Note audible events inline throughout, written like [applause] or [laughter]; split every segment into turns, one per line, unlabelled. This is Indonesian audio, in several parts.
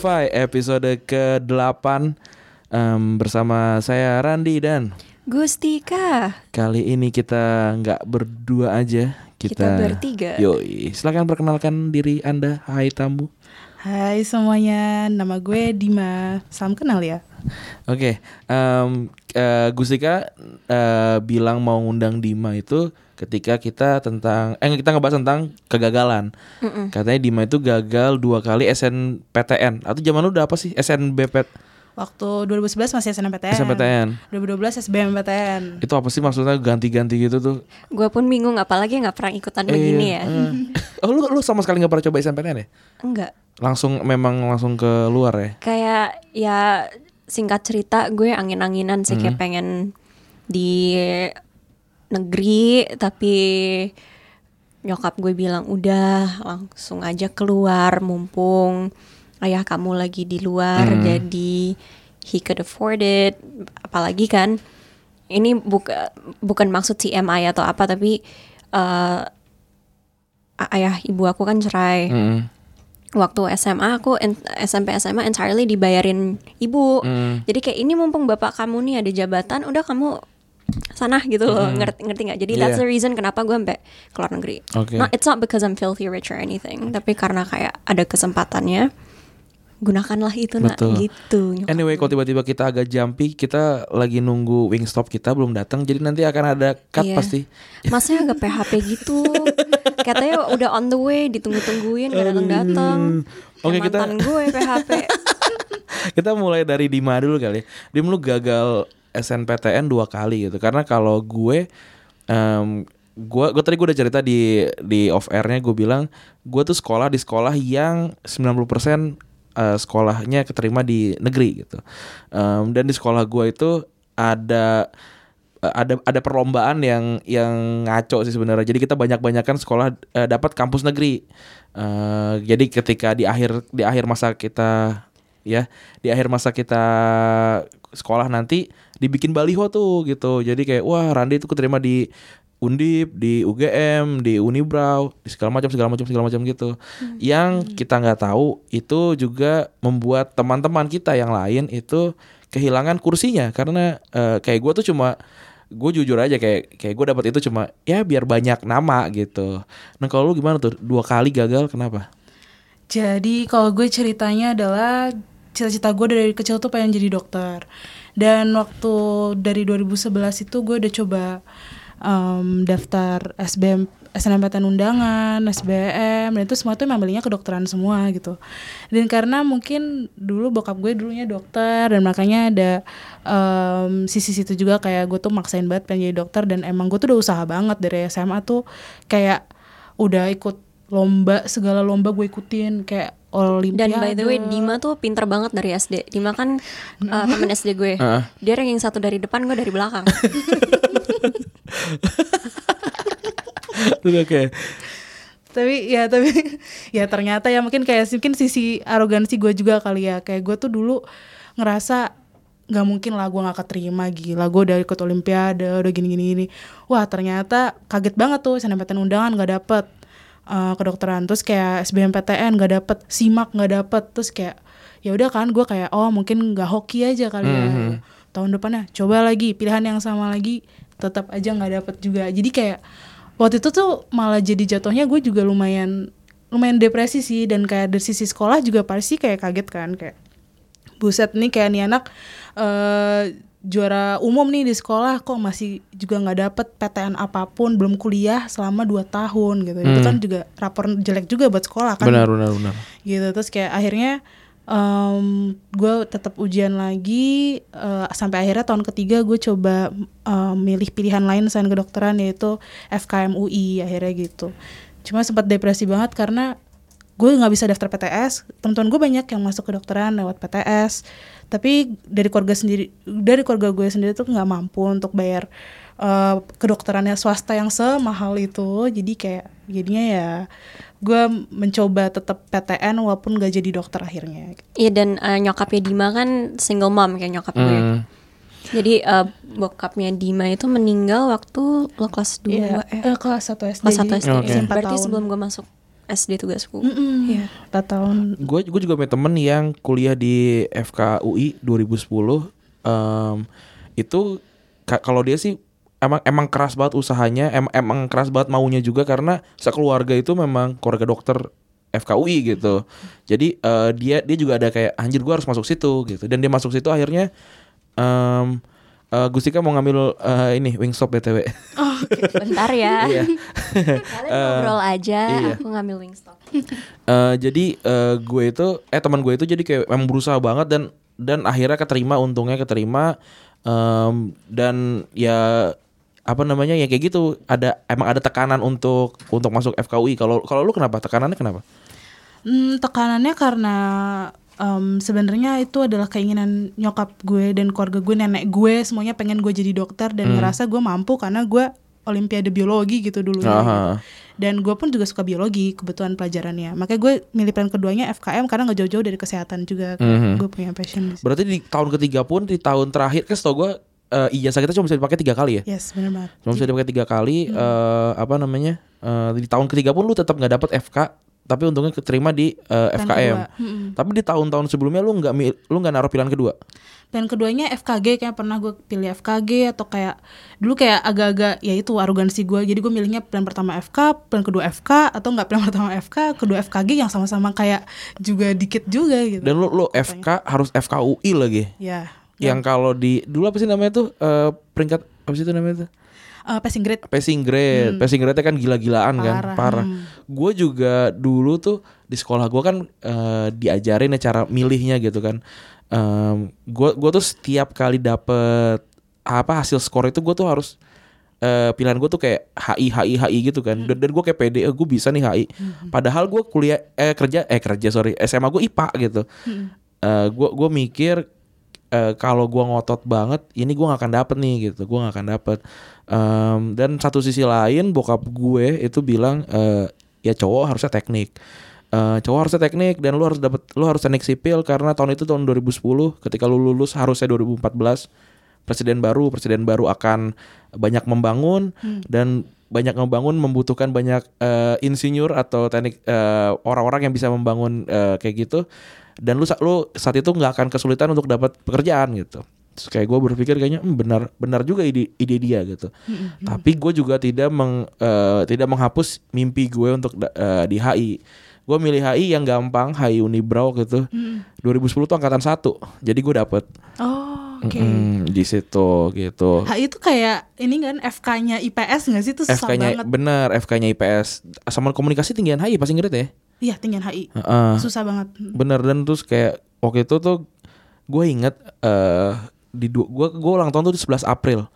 Unqualified episode ke-8 em, bersama saya Randi dan
Gustika.
kali ini kita nggak berdua aja kita,
Kita bertiga.
Yoi, silakan perkenalkan diri anda, hai tamu.
Hai semuanya, nama gue Dima. Salam kenal ya.
Oke, em, eh, Gustika eh, bilang mau ngundang Dima itu ketika kita tentang eh kita ngebahas tentang kegagalan. Katanya Dima itu gagal dua kali SNPTN atau zaman lu udah apa sih SNBP
Waktu 2011 masih SNMPTN.
SNPTN.
2012 SBMPTN.
Itu apa sih maksudnya ganti-ganti gitu tuh?
Gue pun bingung apalagi nggak pernah ikutan begini ya.
eh. [laughs] Oh lu lu sama sekali nggak pernah coba SNPTN ya?
Enggak.
Langsung memang langsung ke luar ya?
Kayak ya singkat cerita gue angin-anginan sih kayak pengen di negeri tapi nyokap gue bilang udah langsung aja keluar mumpung ayah kamu lagi di luar jadi he could afford it apalagi kan ini buka, bukan maksud TMI atau apa tapi eh, ayah ibu aku kan cerai
Mm-mm.
waktu SMA aku SMP SMA entirely dibayarin ibu.
Mm.
Jadi kayak ini mumpung bapak kamu nih ada jabatan, udah kamu sana gitu loh. Ngerti ngerti nggak? Jadi that's
Iya.
the reason kenapa gue sampai keluar negeri.
Oke.
Not- it's not because I'm filthy rich or anything, tapi karena kayak ada kesempatannya gunakanlah itu nak gitu. nyokap
Anyway, kalau tiba-tiba kita agak jumpy, kita lagi nunggu Wingstop kita belum datang, jadi nanti akan ada cut
Iya.
pasti.
Masnya agak PHP gitu. [laughs] Katanya udah on the way, ditunggu-tungguin gak datang-datang.
Oke,
Kayak
kita-
gue PHP. [laughs]
kita mulai dari Dima dulu kali. Dim lu gagal SNPTN dua kali gitu. Karena kalau gue em gue gue tadi gue udah cerita di di off airnya gue bilang gue tuh sekolah di sekolah yang 90% eh, sekolahnya keterima di negeri gitu. Em, dan di sekolah gue itu ada ada ada perlombaan yang yang ngaco sih sebenarnya. Jadi kita banyak-banyakan sekolah eh, dapat kampus negeri. Eh, jadi ketika di akhir di akhir masa kita ya di akhir masa kita sekolah nanti dibikin baliho tuh gitu. Jadi kayak wah Randi itu keterima di Undip, di UGM, di Unibrau, di segala macam segala macam segala macam gitu. Yang kita nggak tahu itu juga membuat teman-teman kita yang lain itu kehilangan kursinya karena eh, kayak gue tuh cuma gue jujur aja kayak kayak gue dapat itu cuma ya biar banyak nama gitu. Nah kalau lu gimana tuh dua kali gagal kenapa?
Jadi kalau gue ceritanya adalah cita-cita gue dari kecil tuh pengen jadi dokter. Dan waktu dari 2011 itu gue udah coba em, daftar SBM SNMPTN undangan, SBM, dan itu semua tuh emang belinya kedokteran semua gitu. Dan karena mungkin dulu bokap gue dulunya dokter dan makanya ada em, sisi situ juga kayak gue tuh maksain banget pengen jadi dokter dan emang gue tuh udah usaha banget dari SMA tuh kayak udah ikut lomba segala lomba gue ikutin kayak olimpiade.
Dan by the way, Dima tuh pinter banget dari SD. Dima kan uh, temen SD gue.
Heeh.
Dia ranking satu dari depan, gue dari belakang.
Oke.
tapi ya tapi ya ternyata ya mungkin kayak mungkin sisi arogansi gue juga kali ya kayak gue tuh dulu ngerasa nggak mungkin lah gue nggak keterima gila gue udah ikut olimpiade udah gini gini gini wah ternyata kaget banget tuh SNMPTN undangan nggak dapet eh, kedokteran. Terus kayak SBMPTN nggak dapet simak nggak dapet. Terus kayak ya udah kan gue kayak oh mungkin nggak hoki aja kali ya. Tahun depannya coba lagi pilihan yang sama lagi tetap aja nggak dapet juga. Jadi kayak waktu itu tuh malah jadi jatuhnya gue juga lumayan lumayan depresi sih. Dan kayak dari sisi sekolah juga pasti kayak kaget kan kayak buset nih kayak nih anak eh juara umum nih di sekolah kok masih juga nggak dapet PTN apa pun belum kuliah selama 2 tahun gitu. Itu kan juga rapor jelek juga buat sekolah kan?
Benar benar benar.
gitu. Terus kayak akhirnya em gue tetap ujian lagi eh, sampai akhirnya tahun ketiga gue coba em, milih pilihan lain selain kedokteran yaitu FKM UI akhirnya gitu. Cuma sempat depresi banget karena gue nggak bisa daftar PTS teman-teman gue banyak yang masuk kedokteran lewat PTS tapi dari keluarga sendiri dari keluarga gue sendiri tuh nggak mampu untuk bayar eh, kedokterannya swasta yang semahal itu jadi kayak jadinya ya gue mencoba tetap PTN walaupun gak jadi dokter akhirnya
Iya dan eh, nyokapnya Dima kan single mom kayak nyokap gue.
Hmm.
Jadi eh, bokapnya Dima itu meninggal waktu lo kelas 2
Iya,
ya.
eh, kelas 1 SD
Kelas 1
jadi
SD.
Empat
Berarti
tahun.
sebelum gue masuk SD tugasku.
Mm-mm,
Iya.
4 tahun.
Gue gue juga punya temen yang kuliah di FKUI 2010 Em, itu ka- kalau dia sih emang emang keras banget usahanya em- emang keras banget maunya juga karena sekeluarga itu memang keluarga dokter FKUI gitu. Jadi eh, dia dia juga ada kayak anjir gue harus masuk situ gitu. Dan dia masuk situ akhirnya em eh, Gustika mau ngambil eh, ini Wingstop btw
Bentar ya. [laughs]
Iya.
Kalian ngobrol aja,
iya.
aku ngambil Wingstop.
Eh, jadi eh, gue itu eh teman gue itu jadi kayak emang berusaha banget dan dan akhirnya keterima untungnya keterima Em, dan ya apa namanya ya kayak gitu ada emang ada tekanan untuk untuk masuk FKUI kalau kalau lu kenapa tekanannya kenapa
Hmm, tekanannya karena em, sebenarnya itu adalah keinginan nyokap gue dan keluarga gue, nenek gue semuanya pengen gue jadi dokter dan ngerasa gue mampu karena gue olimpiade biologi gitu dulu.
Aha.
Dan gue pun juga suka biologi kebetulan pelajarannya. Makanya gue milih plan keduanya FKM karena nggak jauh-jauh dari kesehatan juga.
Mhm.
Gue punya passion
berarti di tahun ketiga pun di tahun terakhir kan setahu gue eh, ijazah kita cuma bisa dipakai tiga kali ya
Yes, benar banget.
cuma bisa dipakai tiga kali eh, apa namanya eh, di tahun ketiga pun lu tetap nggak dapet FK tapi untungnya keterima di eh,
Plan
FKM tapi di tahun-tahun sebelumnya lu nggak lu nggak naruh pilihan kedua?
Plan keduanya FKG kayak pernah gue pilih FKG atau kayak dulu kayak agak-agak ya itu arogansi gue jadi gue milihnya plan pertama FK plan kedua FK atau nggak plan pertama FK kedua FKG yang sama-sama kayak juga dikit juga gitu.
Dan lu lu FK harus FKUI lagi.
ya
Yang kalau di dulu apa sih namanya tuh eh, peringkat apa sih itu namanya tuh?
Eh, passing grade.
Passing grade. Passing grade kan gila-gilaan kan,
Parah,
parah. Gue juga dulu tuh di sekolah gue kan eh, diajarin ya cara milihnya gitu kan. gue gue tuh setiap kali dapet apa hasil skor itu gue tuh harus eh, pilihan gue tuh kayak HI HI HI gitu kan. Dan, dan gue kayak pede gue bisa nih HI padahal gue kuliah eh kerja eh kerja sorry SMA gue IPA gitu. Gue gue mikir eh, kalau gue ngotot banget ini gue gak akan dapet nih gitu. Gue gak akan dapet. Em, dan satu sisi lain bokap gue itu bilang eh, ya cowok harusnya teknik. Eh, cowok harusnya teknik dan lu harus dapat lu harus teknik sipil karena tahun itu tahun 2010 ketika lu lulus harusnya 2014 presiden baru presiden baru akan banyak membangun dan banyak membangun membutuhkan banyak eh, insinyur atau teknik orang-orang yang bisa membangun eh, kayak gitu dan lu lu saat itu nggak akan kesulitan untuk dapat pekerjaan gitu. Terus kayak gue berpikir kayaknya "Hmm, benar benar juga ide ide dia gitu. Tapi gue juga tidak meng, eh, tidak menghapus mimpi gue untuk eh, di HI gue milih HI yang gampang HI Unibrau gitu. 2010 tuh angkatan satu jadi gue dapet.
Oh oke.
Mm, di situ gitu.
HI itu kayak ini kan FK-nya IPS nggak sih? Itu susah
FK-nya
banget.
bener FK-nya IPS sama komunikasi tinggian HI pasti ngerti ya
iya tinggian HI
Heeh.
susah banget.
Bener dan terus kayak waktu itu tuh gue inget eh di gue gue ulang tahun tuh di 11 April.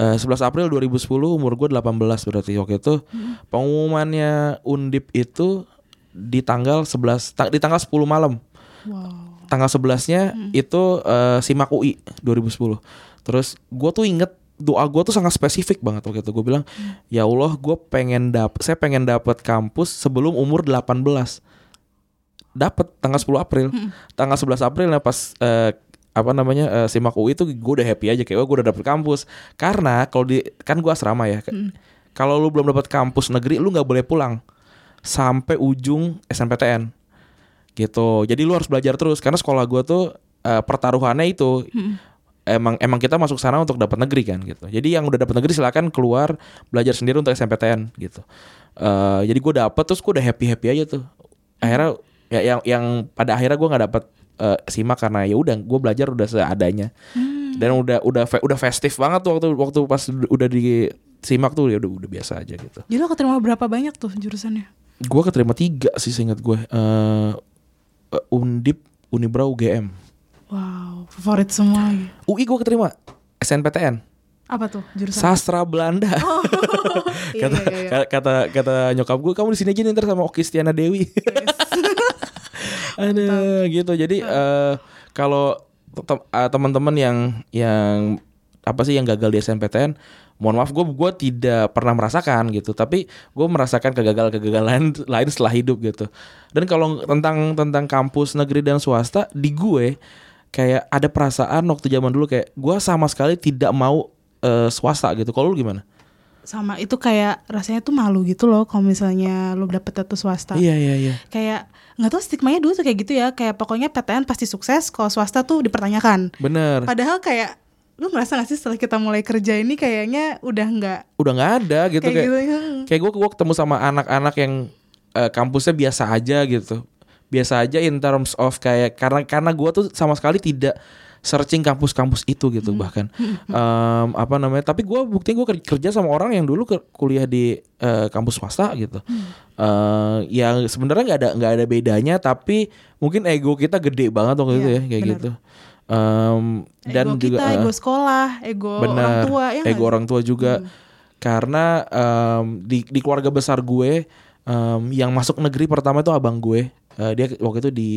Eh, 11 April 2010 umur gue 18 berarti waktu itu. Pengumumannya Undip itu di tanggal 11 ta- di tanggal 10 malam.
Wow
tanggal 11-nya itu eh, simak UI 2010. Terus gue tuh inget doa gue tuh sangat spesifik banget waktu itu. Gue bilang, ya Allah, gue pengen dap, saya pengen dapet kampus sebelum umur 18. Dapet tanggal 10 April, tanggal 11 April ya pas eh, apa namanya eh, simak UI itu gue udah happy aja kayak gue udah dapet kampus. Karena kalau di kan gue asrama ya. Kalau lu belum dapet kampus negeri, lu nggak boleh pulang sampai ujung SNPTN gitu. Jadi lu harus belajar terus karena sekolah gua tuh eh, pertaruhannya itu emang emang kita masuk sana untuk dapat negeri kan gitu. Jadi yang udah dapat negeri silakan keluar belajar sendiri untuk SNPTN gitu. Eh, jadi gue dapet terus gue udah happy happy aja tuh. Akhirnya ya yang yang pada akhirnya gue nggak dapet eh, simak karena ya udah gue belajar udah seadanya. Dan udah udah udah festif banget tuh waktu waktu pas udah di simak tuh ya udah udah biasa aja gitu.
Jadi lo keterima berapa banyak tuh jurusannya?
Gue keterima tiga sih seingat gue Eh, eh, undip Unibra UGM.
Wow, favorit semua.
UI gue keterima SNPTN.
Apa tuh jurusan?
Sastra Belanda. [laughs]
Iya,
kata,
iya, iya.
ka- kata kata nyokap gue kamu di sini aja nih ntar sama Oki Stiana Dewi. [laughs] Ada gitu. Jadi eh, kalau eh, teman-teman yang yang apa sih yang gagal di SNPTN, mohon maaf gue gue tidak pernah merasakan gitu. Tapi gue merasakan kegagalan-kegagalan [laughs] lain setelah hidup gitu. Dan kalau tentang tentang kampus negeri dan swasta di gue kayak ada perasaan waktu zaman dulu kayak gue sama sekali tidak mau eh, swasta gitu. Kalau lu gimana?
Sama itu kayak rasanya tuh malu gitu loh kalau misalnya lu dapet satu swasta.
Iya iya iya.
Kayak nggak tahu stigmanya dulu tuh kayak gitu ya. Kayak pokoknya PTN pasti sukses, kalau swasta tuh dipertanyakan.
Bener.
Padahal kayak lu merasa gak sih setelah kita mulai kerja ini kayaknya udah nggak
Udah nggak ada gitu
kayak,
kayak.
gitu ya.
Kayak gue gue ketemu sama anak-anak yang eh, kampusnya biasa aja gitu. Biasa aja in terms of kayak karena karena gue tuh sama sekali tidak searching kampus-kampus itu gitu bahkan [laughs] Em, apa namanya tapi gue buktinya gue kerja sama orang yang dulu ke- kuliah di eh, kampus swasta gitu Eh, yang sebenarnya nggak ada nggak ada bedanya tapi mungkin ego kita gede banget waktu itu
Iya,
ya kayak
benar.
gitu Em, dan
ego
juga
kita,
eh,
ego sekolah, ego orang
Benar,
tua ya
ego?
Hmm.
orang tua juga. Karena em, di di keluarga besar gue em, yang masuk negeri pertama itu abang gue. Eh, dia waktu itu di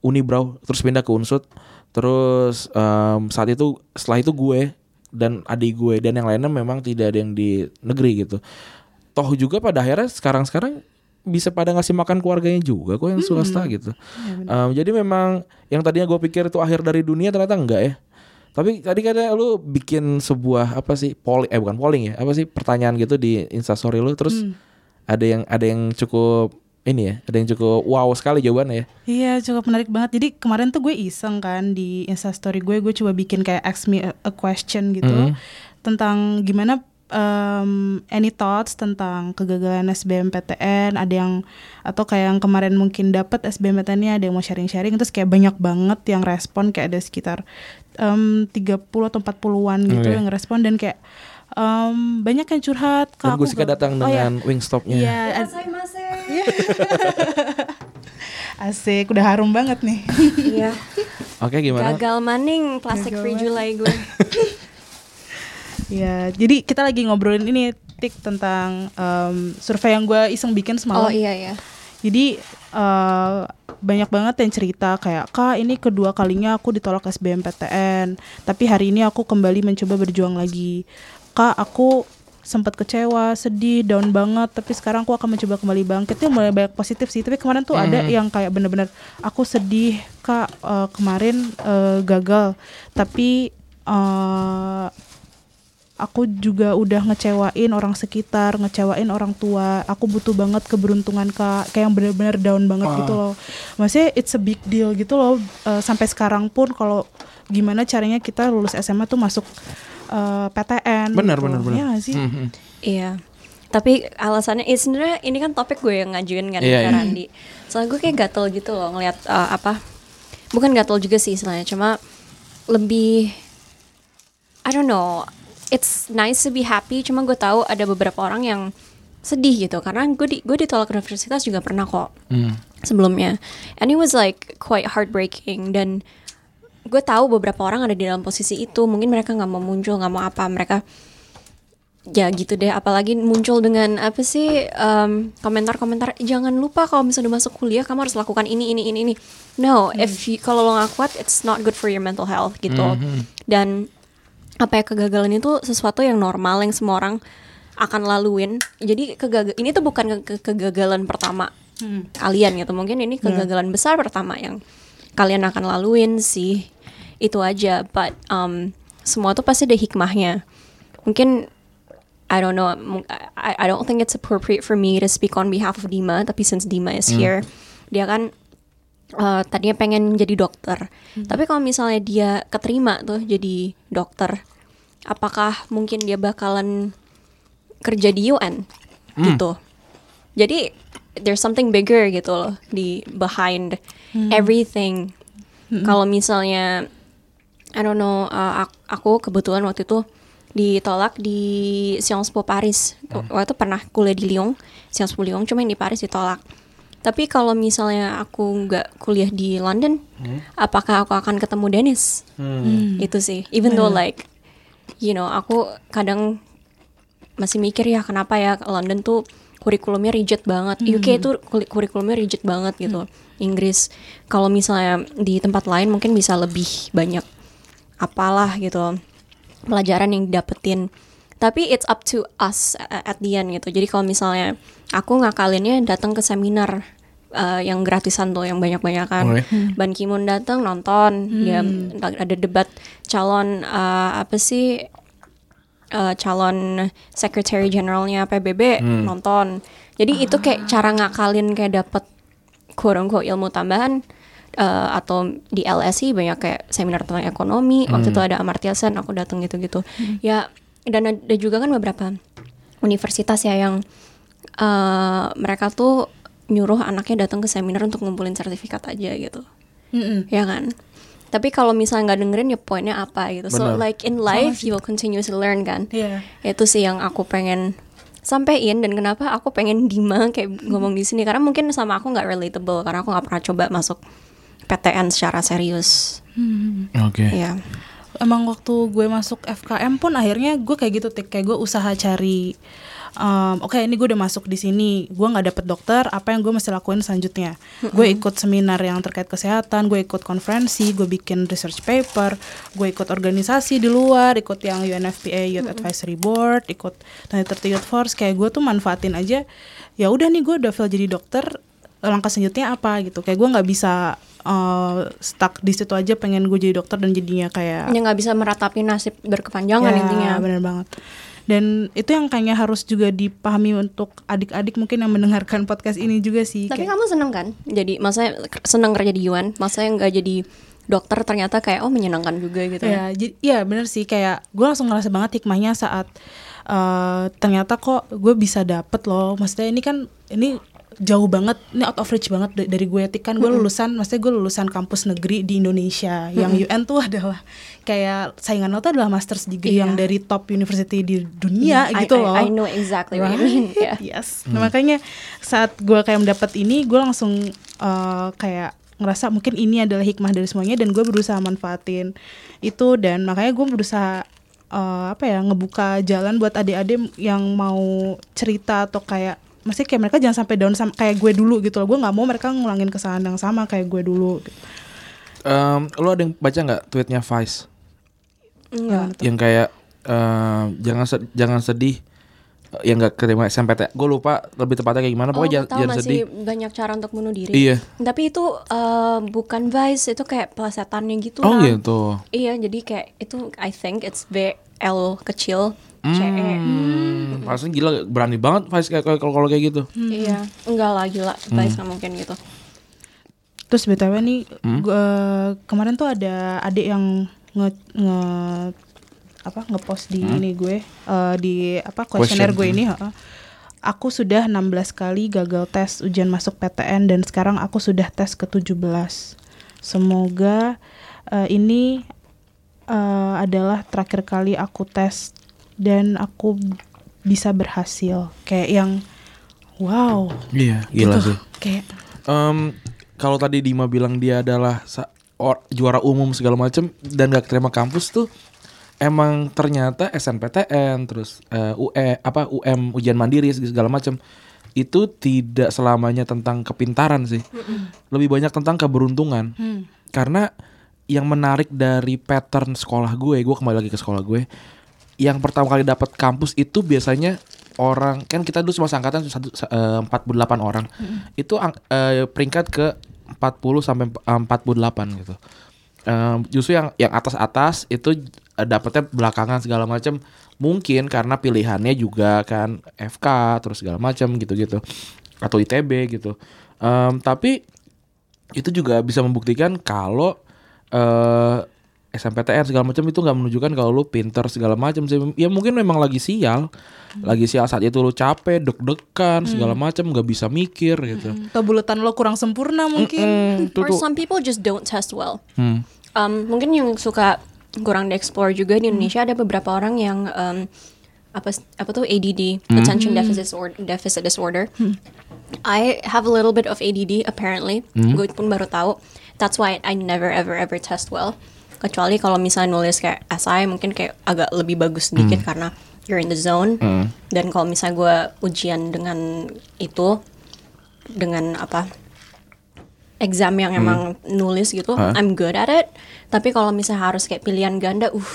Unibrau terus pindah ke Unsut. Terus em, saat itu setelah itu gue dan adik gue dan yang lainnya memang tidak ada yang di negeri gitu. Toh juga pada akhirnya sekarang-sekarang bisa pada ngasih makan keluarganya juga kok yang swasta gitu. Em, jadi memang yang tadinya gue pikir itu akhir dari dunia ternyata enggak ya. Tapi tadi katanya lu bikin sebuah apa sih polling eh bukan polling ya, apa sih pertanyaan gitu di Instastory lu terus ada yang ada yang cukup ini ya, ada yang cukup wow sekali jawabannya ya.
Iya cukup menarik banget. Jadi kemarin tuh gue iseng kan di instastory gue, gue coba bikin kayak ask me a, a question gitu
Hmm.
tentang gimana um, any thoughts tentang kegagalan SBMPTN. Ada yang atau kayak yang kemarin mungkin dapat SBMPTN-nya ada yang mau sharing-sharing. Terus kayak banyak banget yang respon kayak ada sekitar um, 30 atau 40-an gitu
Oke.
yang respon dan kayak um, banyak yang curhat.
Dan
"Kak,
gue
aku
suka datang
Oh, ya.
dengan wingstopnya.
Iya, ad- [laughs] asik, udah harum banget nih.
Iya.
Oke gimana?
Gagal maning plastic free July gue. [laughs]
Ya, jadi kita lagi ngobrolin ini tik tentang em, survei yang gue iseng bikin
Oh
semalam.
iya ya.
Jadi eh, banyak banget yang cerita kayak kak ini kedua kalinya aku ditolak SBMPTN, tapi hari ini aku kembali mencoba berjuang lagi. Kak aku sempat kecewa, sedih, down banget, tapi sekarang aku akan mencoba kembali bangkit. Itu mulai banyak positif sih. Tapi kemarin tuh ada yang kayak bener-bener aku sedih kak eh, kemarin eh, gagal, tapi eh, aku juga udah ngecewain orang sekitar, ngecewain orang tua. Aku butuh banget keberuntungan kak, kayak yang bener-bener down banget gitu loh. Maksudnya it's a big deal gitu loh. Eh, sampai sekarang pun kalau gimana caranya kita lulus SMA tuh masuk eh, PTN.
Benar
gitu.
benar benar.
Iya sih?
Mhm.
Iya. Tapi alasannya eh, sebenarnya ini kan topik gue yang ngajuin kan ke
iya.
Randi. Soalnya gue kayak gatel gitu loh ngeliat eh, apa? Bukan gatel juga sih istilahnya, cuma lebih I don't know. It's nice to be happy, cuma gue tahu ada beberapa orang yang sedih gitu karena gue di gue ditolak universitas juga pernah kok
Hmm.
sebelumnya. And it was like quite heartbreaking. Dan gue tahu beberapa orang ada di dalam posisi itu. Mungkin mereka nggak mau muncul nggak mau apa mereka ya gitu deh. Apalagi muncul dengan apa sih em, komentar-komentar jangan lupa kalau misalnya udah masuk kuliah kamu harus lakukan ini ini ini ini. No if you, kalau lo nggak kuat it's not good for your mental health gitu. Dan apa ya kegagalan itu sesuatu yang normal yang semua orang akan laluin. Jadi kegagal ini tuh bukan ke- ke- kegagalan pertama kalian gitu. Mungkin ini kegagalan besar pertama yang kalian akan laluin sih. Itu aja. But um, semua tuh pasti ada hikmahnya. Mungkin I don't know I, I don't think it's appropriate for me to speak on behalf of Dima tapi since Dima is here dia kan uh, tadinya pengen jadi dokter. Tapi kalau misalnya dia keterima tuh jadi dokter apakah mungkin dia bakalan kerja di UN gitu. Jadi there's something bigger gitu loh di behind everything. Kalau misalnya I don't know uh, ak- aku kebetulan waktu itu ditolak di Sciences Po Paris. Waktu itu pernah kuliah di Lyon Sciences Po Lyon cuma yang di Paris ditolak Tapi kalau misalnya aku nggak kuliah di London, apakah aku akan ketemu Dennis? Itu sih. Even though like, you know, aku kadang masih mikir ya kenapa ya London tuh kurikulumnya rigid banget. UK itu kurikulumnya rigid banget gitu. Inggris. Kalau misalnya di tempat lain mungkin bisa lebih banyak apalah gitu pelajaran yang didapetin. Tapi it's up to us at the end gitu. Jadi kalau misalnya aku ngakalinnya datang ke seminar uh, yang gratisan tuh yang banyak-banyakan.
Oke.
Ban Ki-moon datang nonton, dia ada debat calon uh, apa sih uh, calon secretary generalnya PBB nonton. Jadi itu kayak cara ngakalin kayak dapet quote unquote ilmu tambahan uh, atau di LSI banyak kayak seminar tentang ekonomi. Waktu itu ada Amartya Sen, aku datang gitu-gitu. Ya dan ada juga kan beberapa universitas ya yang uh, mereka tuh nyuruh anaknya datang ke seminar untuk ngumpulin sertifikat aja gitu.
Mm-mm.
ya kan? Tapi kalau misalnya nggak dengerin ya poinnya apa gitu? So
Benar.
like in life you will continue to learn kan?
Iya.
itu sih yang aku pengen sampein. Dan kenapa aku pengen Dima kayak ngomong di sini? Karena mungkin sama aku nggak relatable. Karena aku nggak pernah coba masuk PTN secara serius.
Oke.
ya
emang waktu gue masuk FKM pun akhirnya gue kayak gitu tik. Kayak gue usaha cari um, oke ini gue udah masuk di sini gue nggak dapet dokter apa yang gue mesti lakuin selanjutnya? Gue ikut seminar yang terkait kesehatan gue ikut konferensi gue bikin research paper gue ikut organisasi di luar ikut yang UNFPA Youth Advisory Board ikut 2030 Youth Force kayak gue tuh manfaatin aja ya udah nih gue udah fail jadi dokter langkah selanjutnya apa? Gitu. Kayak gue nggak bisa uh, stuck di situ aja pengen gue jadi dokter dan jadinya kayak
yang nggak bisa meratapi nasib berkepanjangan
Ya,
intinya.
bener banget dan itu yang kayaknya harus juga dipahami untuk adik-adik mungkin yang mendengarkan podcast ini juga sih
tapi
kayak-
kamu seneng kan? Jadi maksudnya seneng kerja di UN maksudnya nggak jadi dokter ternyata kayak oh menyenangkan juga gitu
ya? jadi ya bener sih kayak gue langsung ngerasa banget hikmahnya saat eh, ternyata kok gue bisa dapet loh. Maksudnya ini kan ini jauh banget ini out of reach banget da- dari gue Tik. kan gue lulusan maksudnya gue lulusan kampus negeri di Indonesia. Yang UN tuh adalah kayak saingan lo tuh adalah master's degree yang dari top university di dunia
I-
gitu
I-
loh.
I know exactly what you mean, yeah.
yes. Nah, makanya saat gue kayak mendapat ini gue langsung eh, kayak ngerasa mungkin ini adalah hikmah dari semuanya dan gue berusaha manfaatin itu dan makanya gue berusaha eh, apa ya ngebuka jalan buat adik-adik yang mau cerita atau kayak masih kayak mereka jangan sampai down sama kayak gue dulu gitu loh gue nggak mau mereka ngulangin kesalahan yang sama kayak gue dulu gitu.
Em, lo ada yang baca nggak tweetnya Vice
Enggak.
yang kayak em, jangan sed- jangan sedih eh, yang nggak keterima SMPT. Gue lupa lebih tepatnya kayak gimana.
Oh,
Pokoknya jangan,
tahu
jangan
masih
sedih.
banyak cara untuk bunuh diri.
Iya.
Tapi itu eh, bukan vice, itu kayak pelesetannya gitu
Oh
lah.
gitu.
Iya, jadi kayak itu I think it's V L kecil C E.
Hmm, rasanya gila berani banget Vice kayak kalau kayak gitu.
Iya, enggak lah gila, vice nggak mungkin gitu.
Terus btw nih, gua- kemarin tuh ada adik yang nge, nge apa ngepost di ini gue eh, di apa kuesioner gue ini. heeh. Aku sudah 16 kali gagal tes ujian masuk PTN dan sekarang aku sudah tes ke-17. Semoga eh, ini eh, adalah terakhir kali aku tes dan aku bisa berhasil. Kayak yang wow.
Iya, gila
gitu.
sih.
Kayak
Em, kalau tadi Dima bilang dia adalah or- juara umum segala macem dan gak terima kampus tuh emang ternyata SNPTN terus eh, UE apa UM ujian mandiri segala macem itu tidak selamanya tentang kepintaran sih lebih banyak tentang keberuntungan karena yang menarik dari pattern sekolah gue gue kembali lagi ke sekolah gue yang pertama kali dapat kampus itu biasanya orang kan kita dulu cuma angkatan satu eh, 48 orang. Itu ang- eh, peringkat ke 40 sampai eh, 48 gitu. Em, justru yang yang atas atas itu eh, dapetnya belakangan segala macam mungkin karena pilihannya juga kan FK terus segala macam gitu gitu atau ITB gitu. Em, tapi itu juga bisa membuktikan kalau eh SMPTN segala macam itu nggak menunjukkan kalau lu pinter segala macam sih. Ya mungkin memang lagi sial. Lagi sial saat itu lu capek, deg-degan segala macam nggak bisa mikir gitu.
atau buletan lo kurang sempurna mungkin.
Hmm,
Or some people just don't test well.
Hmm.
Um, mungkin yang suka kurang di-explore juga di Indonesia ada beberapa orang yang um, apa apa tuh ADD, attention deficit disorder, deficit disorder. I have a little bit of ADD apparently. Gue pun baru tahu. That's why I never ever ever test well. Kecuali kalau misalnya nulis kayak essay mungkin kayak agak lebih bagus sedikit karena you're in the zone. Dan kalau misalnya gue ujian dengan itu dengan apa exam yang emang nulis gitu, I'm good at it. Tapi kalau misalnya harus kayak pilihan ganda, uh,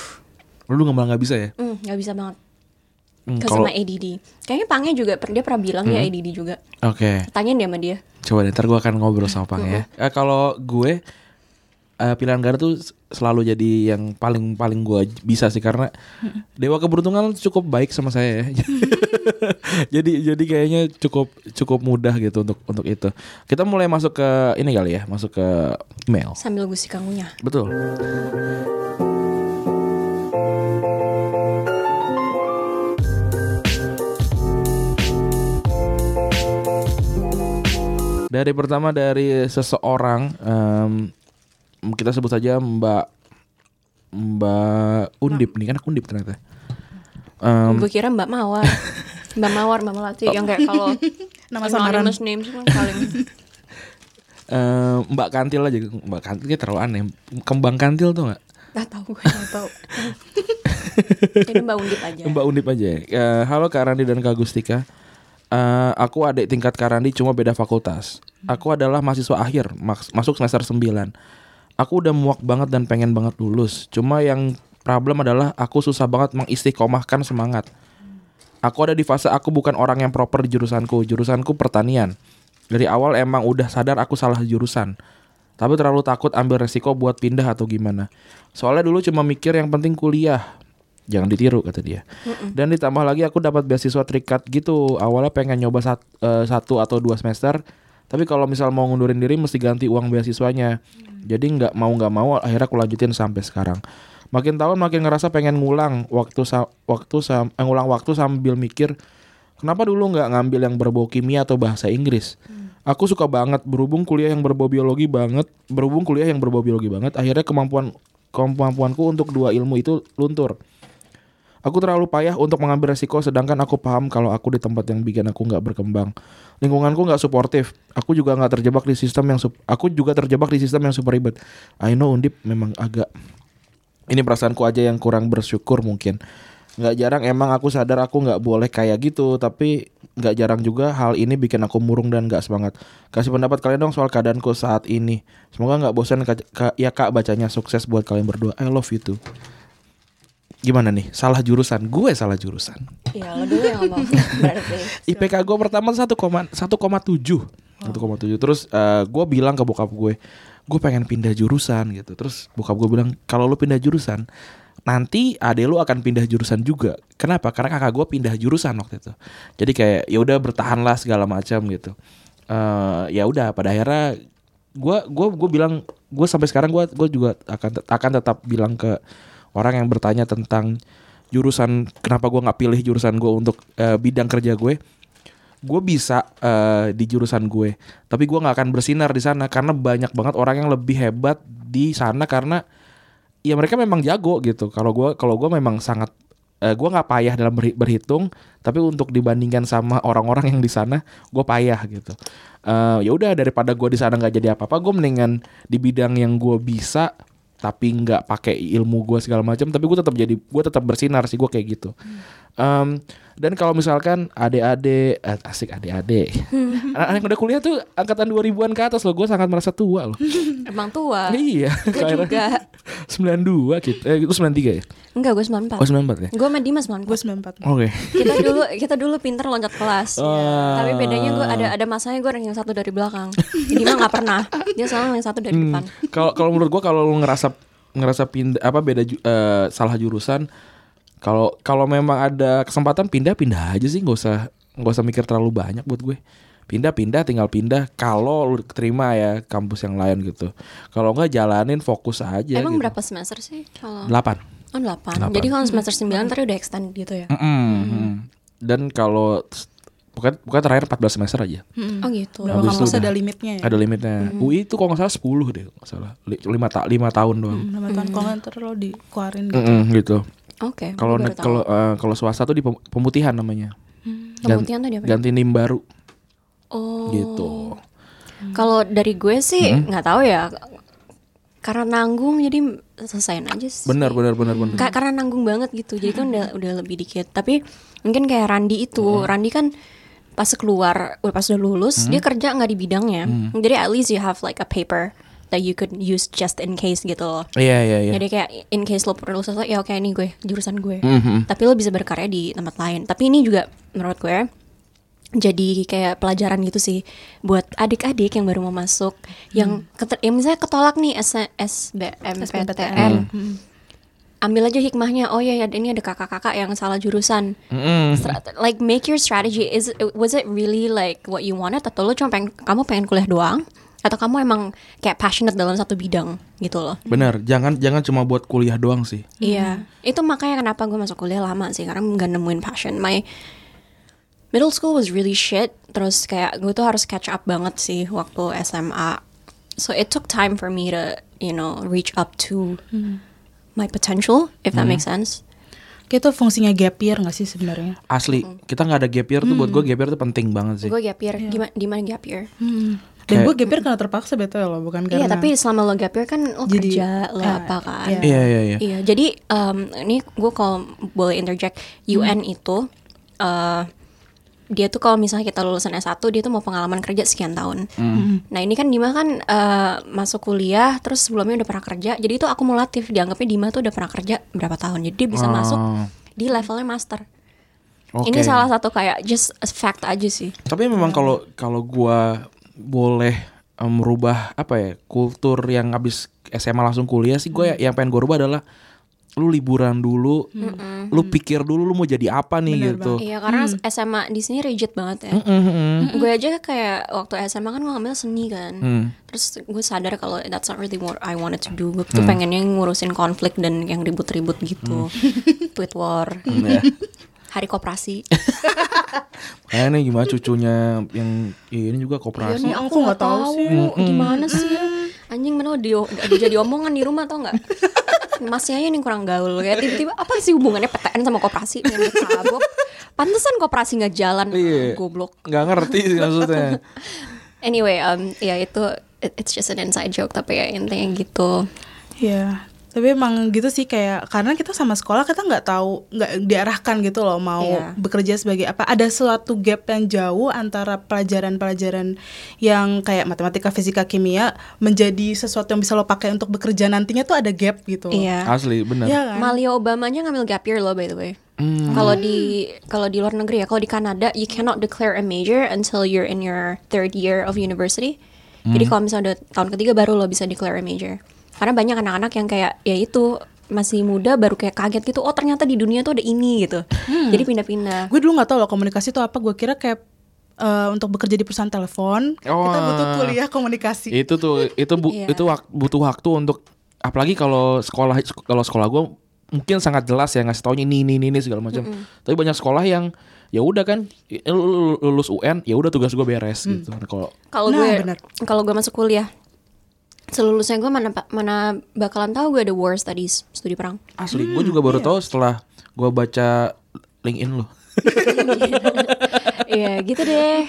Lu nggak malah nggak bisa ya?
mm, nggak bisa banget.
Hmm,
Because
kalau
my ADD. Kayaknya Pangnya juga dia pernah bilang dia ADD juga.
Oke.
Tanyain dia sama dia.
Coba deh, ntar gue akan ngobrol sama Pang ya. Eh, kalau gue eh, pilihan ganda tuh selalu jadi yang paling paling gue bisa sih karena dewa keberuntungan cukup baik sama saya ya. [laughs] jadi jadi kayaknya cukup cukup mudah gitu untuk untuk itu. Kita mulai masuk ke ini kali ya, masuk ke email.
Sambil gusi kangunya.
Betul. Dari pertama dari seseorang em, kita sebut saja Mbak Mbak Undip nih kan aku Undip ternyata. Em,
Gue kira Mbak Mawar. [laughs] Mbak Mawar, Mbak Melati yang kayak kalau [laughs]
Nama samaran.
anonymous names paling [laughs]
em, Mbak Kantil aja Mbak Kantil kayak terlalu aneh. Kembang Kantil tuh nggak?
Gak tahu gue.
Nggak tahu.
Jadi Mbak Undip aja.
Mbak Undip aja. ya. Eh, halo Kak Randi dan Kak Gustika. Eh, aku adik tingkat Kak Randi cuma beda fakultas. Aku adalah mahasiswa akhir, mas- masuk semester 9. Aku udah muak banget dan pengen banget lulus. Cuma yang problem adalah aku susah banget mengistiqomahkan semangat. Aku ada di fase aku bukan orang yang proper di jurusanku. Jurusanku pertanian. Dari awal emang udah sadar aku salah jurusan. Tapi terlalu takut ambil resiko buat pindah atau gimana. Soalnya dulu cuma mikir yang penting kuliah. Jangan ditiru kata dia. Dan ditambah lagi aku dapat beasiswa terikat gitu. Awalnya pengen nyoba sat- eh, satu atau dua semester. Tapi kalau misal mau ngundurin diri mesti ganti uang beasiswanya. Jadi nggak mau nggak mau akhirnya aku lanjutin sampai sekarang. Makin tahun makin ngerasa pengen ngulang waktu waktu eh, ngulang waktu sambil mikir kenapa dulu nggak ngambil yang berbau kimia atau bahasa Inggris. Aku suka banget berhubung kuliah yang berbau biologi banget, berhubung kuliah yang berbau biologi banget, akhirnya kemampuan kemampuanku untuk dua ilmu itu luntur. Aku terlalu payah untuk mengambil resiko sedangkan aku paham kalau aku di tempat yang bikin aku nggak berkembang. Lingkunganku nggak suportif. Aku juga nggak terjebak di sistem yang aku juga terjebak di sistem yang super ribet. I know Undip memang agak ini perasaanku aja yang kurang bersyukur mungkin. Nggak jarang emang aku sadar aku nggak boleh kayak gitu, tapi nggak jarang juga hal ini bikin aku murung dan nggak semangat. Kasih pendapat kalian dong soal keadaanku saat ini. Semoga nggak bosan ya kak bacanya sukses buat kalian berdua. I love you too. Gimana nih? Salah jurusan? Gue salah jurusan.
Iya, lo dulu yang ngomong. Berarti. [laughs]
IPK gue pertama 1,1,7 1,7 Terus eh, gue bilang ke bokap gue Gue pengen pindah jurusan gitu Terus bokap gue bilang Kalau lu pindah jurusan Nanti adek lu akan pindah jurusan juga Kenapa? Karena kakak gue pindah jurusan waktu itu Jadi kayak ya udah bertahan lah segala macam gitu eh Ya udah pada akhirnya gue gue gue bilang gue sampai sekarang gue gue juga akan akan tetap bilang ke orang yang bertanya tentang jurusan kenapa gue nggak pilih jurusan gue untuk eh, bidang kerja gue gue bisa eh, di jurusan gue. Tapi gue nggak akan bersinar di sana karena banyak banget orang yang lebih hebat di sana karena ya mereka memang jago gitu. Kalau gue kalau gue memang sangat eh, gue nggak payah dalam berhi- berhitung tapi untuk dibandingkan sama orang-orang yang di sana gue payah gitu. Eh, ya udah daripada gue di sana nggak jadi apa-apa gue mendingan di bidang yang gue bisa tapi nggak pakai ilmu gue segala macam tapi gue tetap jadi gue tetap bersinar sih gue kayak gitu Em, dan kalau misalkan adik-adik eh, asik adik-adik [laughs] anak-anak yang udah kuliah tuh angkatan 2000-an ke atas loh gue sangat merasa tua loh
Emang tua.
iya
Gue juga. [laughs]
92 gitu eh itu 93 ya
Enggak, gue 94.
oh 94 ya
Gue sama Dimas 94.
Gue 94.
oke
kita dulu kita dulu pinter loncat kelas
Wah.
tapi bedanya gue ada ada masanya gue yang satu dari belakang jadi mah nggak pernah dia selalu yang satu dari
Hmm.
depan
Kalau kalau menurut gua kalau lu ngerasa ngerasa pindah apa beda eh, salah jurusan kalau kalau memang ada kesempatan pindah pindah aja sih. Nggak usah nggak usah mikir terlalu banyak buat gue. Pindah pindah tinggal pindah kalau lu terima ya kampus yang lain gitu. Kalau nggak jalanin fokus aja
emang
gitu.
berapa semester sih kalau?
Delapan.
Oh delapan.
Delapan.
jadi kalau semester 9 tadi udah extend gitu ya?
Mm-mm. dan kalau bukan bukan terakhir 14 semester aja.
Oh gitu.
Itu
kampus
udah.
ada limitnya ya?
ada limitnya. UI itu kalau nggak salah 10 deh kalau nggak salah. Li- lima ta lima tahun doang.
Hmm, lima tahun. Kalau nggak ntar lo dikeluarin gitu.
Mm-mm, gitu.
Oke.
Kalau
baru tahu.
kalau eh, kalau swasta tuh di pem- pemutihan namanya. Gan-
Pemutihan tuh dia apa?
Ganti NIM baru
Oh.
gitu.
Kalau dari gue sih nggak tahu ya. Karena nanggung jadi selesaiin aja sih.
Benar benar benar benar.
Ka- karena nanggung banget gitu. Jadi kan udah udah lebih dikit. Tapi mungkin kayak Randi itu, Randi kan pas keluar, pas udah lulus, dia kerja nggak di bidangnya. Jadi at least you have like a paper that you could use just in case gitu loh.
Iya iya iya.
Jadi kayak in case lo perlu sesuatu ya oke ini gue jurusan gue.
Mhm.
Tapi lo bisa berkarya di tempat lain. Tapi ini juga menurut gue jadi kayak pelajaran gitu sih buat adik-adik yang baru mau masuk yang keter- yang misalnya ketolak nih S- SBMPTN. Ambil aja hikmahnya. Oh ya ya ini ada kakak-kakak yang salah jurusan. Stra- like make your strategy is was it really like what you wanted atau lo cuma pengen kamu pengen kuliah doang atau kamu emang kayak passionate dalam satu bidang gitu loh.
Benar, jangan jangan cuma buat kuliah doang sih.
Iya, itu makanya kenapa gue masuk kuliah lama sih karena nggak nemuin passion. My middle school was really shit. Terus kayak gue tuh harus catch up banget sih waktu SMA. So it took time for me to you know reach up to my potential, if that makes sense.
Kayak itu fungsinya gap year gak sih sebenarnya?
Asli, kita nggak ada gap year tuh buat gue gap year tuh penting banget sih.
Gue gap year, gimana di mana gap year?
Dan
Kayak-
gue gap year karena terpaksa betul loh, bukan karena
Iya, tapi selama lo gap year kan lo
Jadi,
kerja, lo
ah,
apa kan?
iya.
Iya iya iya.
Iya, jadi um, ini gue kalau boleh interject UN itu uh, dia tuh kalau misalnya kita lulusan S1 dia tuh mau pengalaman kerja sekian tahun. Nah, ini kan Dima kan uh, masuk kuliah terus sebelumnya udah pernah kerja. Jadi itu akumulatif dianggapnya Dima tuh udah pernah kerja berapa tahun. Jadi dia bisa
Oh.
masuk di levelnya master.
Oke.
Ini salah satu kayak just a fact aja sih.
Tapi memang kalau kalau gua boleh merubah apa ya kultur yang habis SMA langsung kuliah sih gue yang pengen gue rubah adalah lu liburan dulu, lu pikir dulu lu mau jadi apa nih
Bener
gitu.
Iya, karena SMA di sini rigid banget ya.
Mhm.
Gue aja kayak waktu SMA kan gue ngambil seni kan.
Hmm.
Terus gue sadar kalau that's not really what I wanted to do. Gue tuh pengennya ngurusin konflik dan yang ribut-ribut gitu. Tweet war.
Ya.
Hari koperasi. [laughs]
Kayak nih gimana cucunya yang iya, ini juga
Iya
koperasi.
nih
aku nggak tahu
tahu
sih.
gimana sih. [laughs] Anjing mana di, udah jadi omongan di rumah tau nggak? Masnya aja nih kurang gaul kayak tiba-tiba apa sih hubungannya PTN sama koperasi? Pantesan koperasi nggak jalan.
Iya.
Goblok.
Nggak ngerti sih maksudnya.
Anyway, um, ya itu it- it's just an inside joke tapi ya intinya gitu.
Iya, tapi emang gitu sih kayak karena kita sama sekolah kita nggak tahu nggak diarahkan gitu loh mau
Iya.
bekerja sebagai apa. Ada suatu gap yang jauh antara pelajaran-pelajaran yang kayak matematika, fisika, kimia menjadi sesuatu yang bisa lo pakai untuk bekerja nantinya tuh ada gap gitu. loh.
Iya.
Asli bener.
Iya kan?
Malia Obama aja ngambil gap year loh by the way.
Hmm.
Kalau di kalau di luar negeri ya, kalau di Kanada you cannot declare a major until you're in your third year of university. Jadi
Hmm.
kalau misalnya udah tahun ketiga baru lo bisa declare a major. Karena banyak anak-anak yang kayak ya itu masih muda baru kayak kaget gitu. Oh ternyata di dunia tuh ada ini gitu.
Hmm.
Jadi pindah-pindah.
Gue dulu nggak tahu loh komunikasi itu apa. Gue kira kayak eh, untuk bekerja di perusahaan telepon kita
Oh.
butuh kuliah komunikasi.
Itu tuh itu bu-
Iya.
itu wak- butuh waktu untuk apalagi kalau sekolah kalau sekolah gue mungkin sangat jelas ya ngasih taunya ini ini ini, ini segala macam. Tapi banyak sekolah yang ya udah kan lu- lu- lu- lulus UN ya udah tugas gue beres gitu. Nah, Kalau
Kalau
Nah,
gue kalau gue masuk kuliah selulusnya gue mana mana bakalan tahu gue ada war studies studi perang.
asli gue juga baru tahu setelah gue baca LinkedIn lo. [laughs]
Iya gitu deh.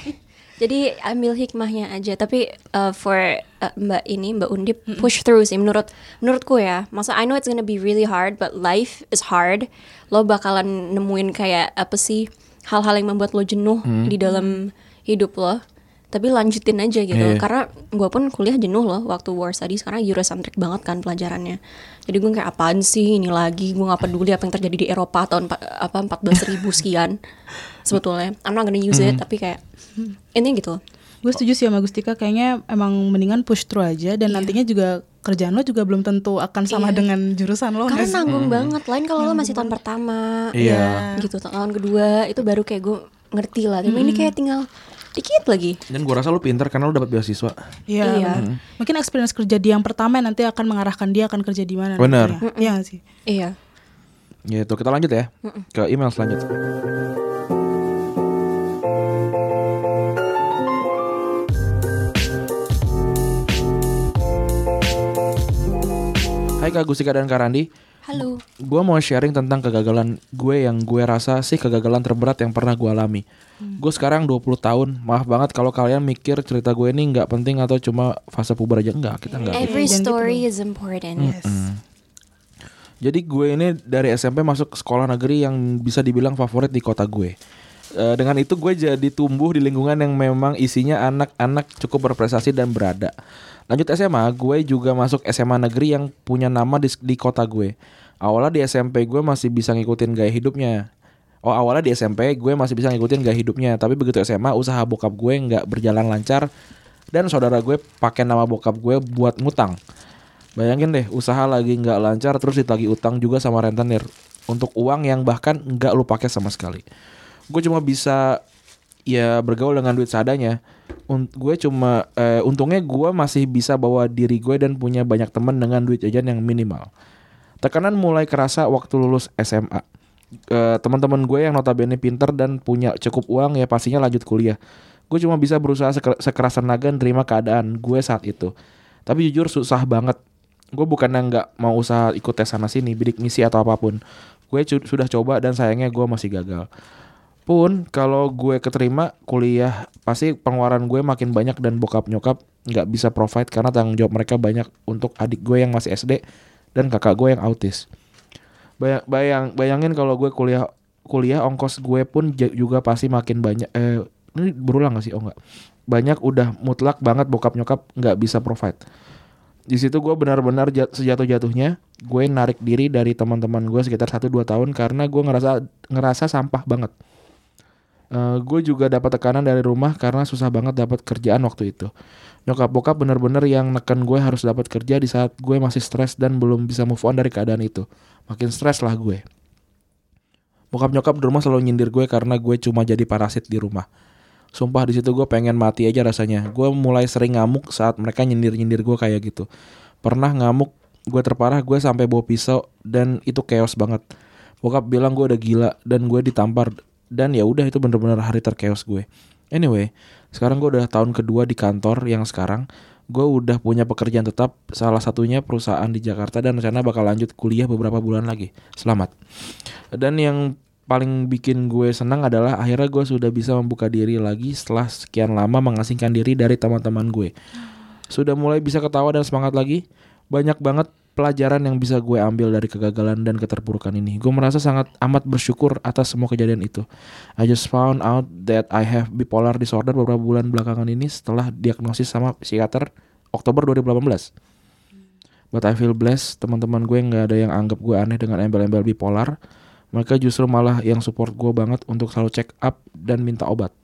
Jadi ambil hikmahnya aja. Tapi uh, for uh, Mbak ini Mbak Undip push through sih menurut menurutku ya. Masa I know it's gonna be really hard, but life is hard. Lo bakalan nemuin kayak apa sih hal-hal yang membuat lo jenuh di dalam hidup lo. Tapi lanjutin aja gitu.
Iya.
Karena gue pun kuliah jenuh loh waktu war studies karena Eurocentric banget kan pelajarannya. Jadi gue kayak apaan sih ini lagi gue nggak peduli apa yang terjadi di Eropa tahun apa 14 ribu [laughs] sekian sebetulnya. I'm not gonna use it tapi kayak ini gitu.
Gue setuju sih sama Gustika kayaknya emang mendingan push through aja dan nantinya juga kerjaan lo juga belum tentu akan sama
Iya.
dengan jurusan lo.
Karena nanggung banget. Lain kalau lo masih tahun pertama,
Iya.
gitu tahun kedua itu baru kayak gue ngerti lah. Tapi ini kayak tinggal dikit lagi.
Dan gue rasa lu pinter karena lu dapat beasiswa.
Iya.
Iya.
bener. Mungkin experience kerja di yang pertama yang nanti akan mengarahkan dia akan kerja di mana.
Bener.
nantinya. Iya sih?
Iya.
Gitu kita lanjut ya ke email selanjutnya. Hai Kak Gustika dan Kak Randi
Halo.
gue mau sharing tentang kegagalan gue yang gue rasa sih kegagalan terberat yang pernah gue alami. Gue sekarang 20 tahun. Maaf banget kalau kalian mikir cerita gue ini nggak penting atau cuma fase puber aja enggak. Kita enggak.
Every
gitu
story is important.
Yes.
Jadi gue ini dari SMP masuk sekolah negeri yang bisa dibilang favorit di kota gue. Eh, dengan itu gue jadi tumbuh di lingkungan yang memang isinya anak-anak cukup berprestasi dan berada. Lanjut SMA, gue juga masuk SMA negeri yang punya nama di, di kota gue. Awalnya di SMP gue masih bisa ngikutin gaya hidupnya. Oh awalnya di SMP gue masih bisa ngikutin gaya hidupnya, tapi begitu SMA usaha bokap gue nggak berjalan lancar dan saudara gue pakai nama bokap gue buat ngutang. Bayangin deh, usaha lagi nggak lancar terus ditagih utang juga sama rentenir untuk uang yang bahkan nggak lu pakai sama sekali. Gue cuma bisa ya bergaul dengan duit seadanya. Un- gue cuma eh, untungnya gue masih bisa bawa diri gue dan punya banyak teman dengan duit jajan yang minimal. Tekanan mulai kerasa waktu lulus SMA. Eh, teman-teman gue yang notabene pinter dan punya cukup uang ya pastinya lanjut kuliah. Gue cuma bisa berusaha seker- sekeras tenaga nerima keadaan gue saat itu. Tapi jujur susah banget. Gue bukannya nggak mau usaha ikut tes sana sini, bidik misi atau apa pun. Gue sudah coba dan sayangnya gue masih gagal. Pun kalau gue keterima kuliah pasti pengeluaran gue makin banyak dan bokap nyokap nggak bisa provide karena tanggung jawab mereka banyak untuk adik gue yang masih SD dan kakak gue yang autis. Bayang, bayang bayangin kalau gue kuliah kuliah ongkos gue pun juga pasti makin banyak eh ini berulang gak sih oh enggak banyak udah mutlak banget bokap nyokap nggak bisa provide di situ gue benar-benar jat- sejatuh-jatuhnya gue narik diri dari teman-teman gue sekitar 1-2 tahun karena gue ngerasa ngerasa sampah banget Eh, gue juga dapat tekanan dari rumah karena susah banget dapat kerjaan waktu itu. Nyokap bokap bener-bener yang neken gue harus dapat kerja di saat gue masih stres dan belum bisa move on dari keadaan itu. Makin stres lah gue. Bokap nyokap di rumah selalu nyindir gue karena gue cuma jadi parasit di rumah. Sumpah di situ gue pengen mati aja rasanya. Gue mulai sering ngamuk saat mereka nyindir-nyindir gue kayak gitu. Pernah ngamuk, gue terparah gue sampai bawa pisau dan itu chaos banget. Bokap bilang gue udah gila dan gue ditampar dan ya udah itu bener-bener hari terchaos gue. Anyway, sekarang gue udah tahun kedua di kantor yang sekarang. Gue udah punya pekerjaan tetap, salah satunya perusahaan di Jakarta dan rencana bakal lanjut kuliah beberapa bulan lagi. Selamat. Dan yang paling bikin gue senang adalah akhirnya gue sudah bisa membuka diri lagi setelah sekian lama mengasingkan diri dari teman-teman gue. Sudah mulai bisa ketawa dan semangat lagi. Banyak banget pelajaran yang bisa gue ambil dari kegagalan dan keterpurukan ini. Gue merasa sangat amat bersyukur atas semua kejadian itu. I just found out that I have bipolar disorder beberapa bulan belakangan ini setelah diagnosis sama psikiater Oktober 2018. But I feel blessed, teman-teman gue nggak ada yang anggap gue aneh dengan embel-embel bipolar. Mereka justru malah yang support gue banget untuk selalu check up dan minta obat.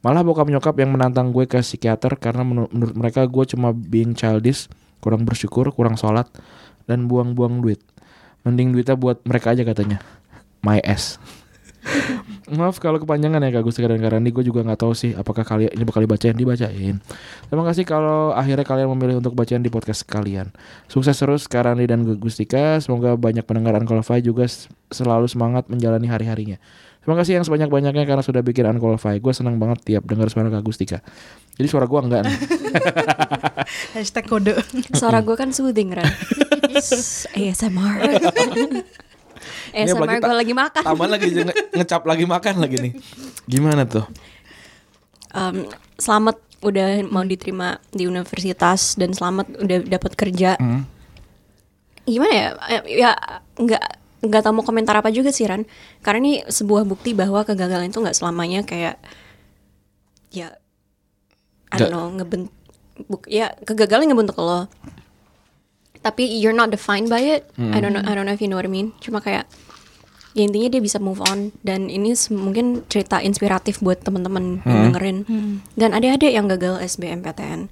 Malah bokap nyokap yang menantang gue ke psikiater karena menur- menurut mereka gue cuma being childish, kurang bersyukur, kurang sholat, dan buang-buang duit. Mending duitnya buat mereka aja katanya. My ass. [laughs] Maaf kalau kepanjangan ya Kak Gustika dan Kak Randi Gue juga nggak tahu sih apakah kalian ini bakal dibacain Dibacain Terima kasih kalau akhirnya kalian memilih untuk bacaan di podcast kalian Sukses terus Kak Randi dan Gustika Semoga banyak pendengar Unqualified juga selalu semangat menjalani hari-harinya Terima kasih yang sebanyak-banyaknya karena sudah bikin Unqualified Gue senang banget tiap dengar suara Kak Gustika Jadi suara gue enggak nih [laughs]
Hashtag kode.
Suara gue kan soothing kan. ASMR. [laughs]
Ini
ASMR gue lagi makan.
Tambah lagi nge- ngecap lagi makan lagi nih Gimana tuh?
Em, selamat udah mau diterima di universitas dan selamat udah dapat kerja.
Hmm.
Gimana ya? Eh, Ya nggak nggak tahu mau komentar apa juga sih Ran. Karena ini sebuah bukti bahwa kegagalan itu nggak selamanya kayak ya I don't know ngebent buk, ya kegagalan ngebentuk lo. Tapi you're not defined by it. I don't know I don't know if you know what I mean. Cuma kayak ya intinya dia bisa move on dan ini mungkin cerita inspiratif buat teman-teman yang dengerin. Dan adik-adik yang gagal SBMPTN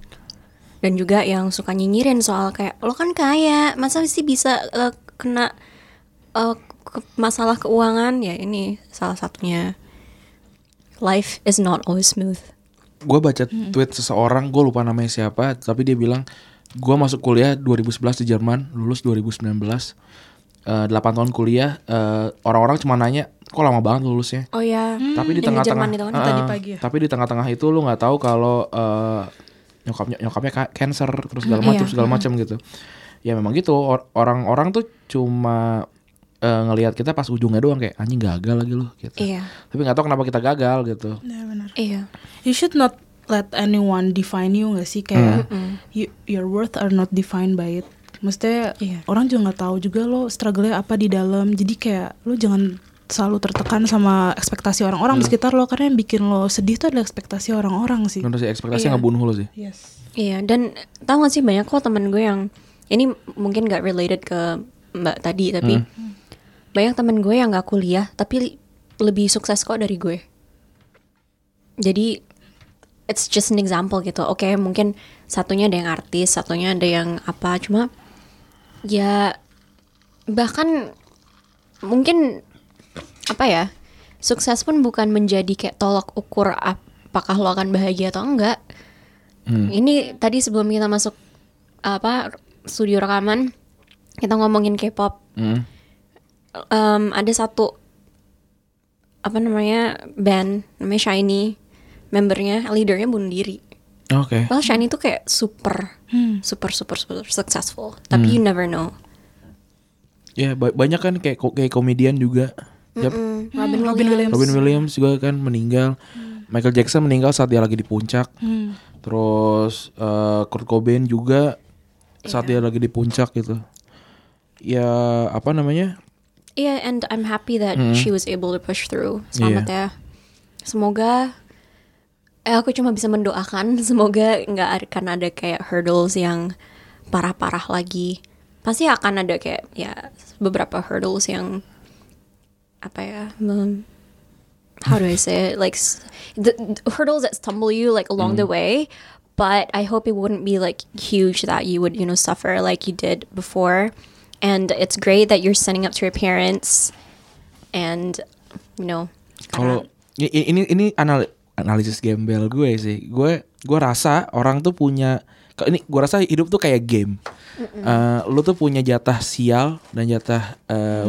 dan juga yang suka nyinyirin soal kayak lo kan kaya masa sih bisa eh, kena eh, ke- masalah keuangan ya ini salah satunya. Life is not always smooth.
Gue baca tweet seseorang gue lupa namanya siapa tapi dia bilang gue masuk kuliah 2011 di Jerman lulus 2019 Eh, 8 tahun kuliah eh, orang-orang cuma nanya kok lama banget lulusnya?
Oh ya
tapi di tengah-tengah
Jerman itu
Tadi pagi ya?
tapi di tengah-tengah itu lu nggak tahu kalau eh, nyokapnya nyokapnya ka- cancer terus segala macam
iya.
segala macam gitu. Ya memang gitu or- orang-orang tuh cuma eh, ngelihat kita pas ujungnya doang kayak anjing gagal lagi lu gitu
Iya.
tapi nggak tahu kenapa kita gagal gitu
Ya benar.
Iya.
You should not let anyone define you gak sih kayak you, your worth are not defined by it. Maksudnya
Iya.
orang juga nggak tahu juga lo struggle-nya apa di dalam. Jadi kayak lo jangan selalu tertekan sama ekspektasi orang-orang di sekitar lo karena yang bikin lo sedih tuh adalah ekspektasi orang-orang sih.
menurut sih ekspektasi
Iya.
ngebunuh lu sih
Yes.
Iya, dan tau gak sih banyak kok temen gue yang ini mungkin gak related ke mbak tadi, tapi banyak temen gue yang gak kuliah tapi li- lebih sukses kok dari gue. Jadi it's just an example gitu. Oke, mungkin satunya ada yang artis, satunya ada yang apa, cuma ya bahkan mungkin apa ya sukses pun bukan menjadi kayak tolak ukur apakah lo akan bahagia atau enggak. Ini tadi sebelum kita masuk apa studio rekaman kita ngomongin K-pop.
Hmm.
Em, ada satu apa namanya band namanya Shiny. Membernya leadernya bunuh diri.
oke.
Well Shiny itu kayak super super super super successful. Tapi you never know.
ya ba- banyak kan kayak kayak komedian juga. Yap.
Mm, Robin,
Robin
Williams.
Robin Williams juga kan meninggal. Michael Jackson meninggal saat dia lagi di puncak.
Hmm.
terus eh, Kurt Cobain juga saat dia lagi di puncak gitu. Ya apa namanya
Yeah, and I'm happy that she was able to push through. Selamat ya. Semoga eh aku cuma bisa mendoakan [laughs] semoga nggak akan ada kayak hurdles yang parah-parah lagi. Pasti akan ada kayak ya beberapa hurdles yang apa ya? mem- how do I say it? Like the, the hurdles that stumble you like along the way. But I hope it wouldn't be like huge that you would, you know, suffer like you did before. And it's great that you're standing up to your parents and you know
Kalau ini ini anal- analisis gembel gue sih. Gue gue rasa orang tuh punya ini gue rasa hidup tuh kayak game. Eh, lu tuh punya jatah sial dan jatah eh,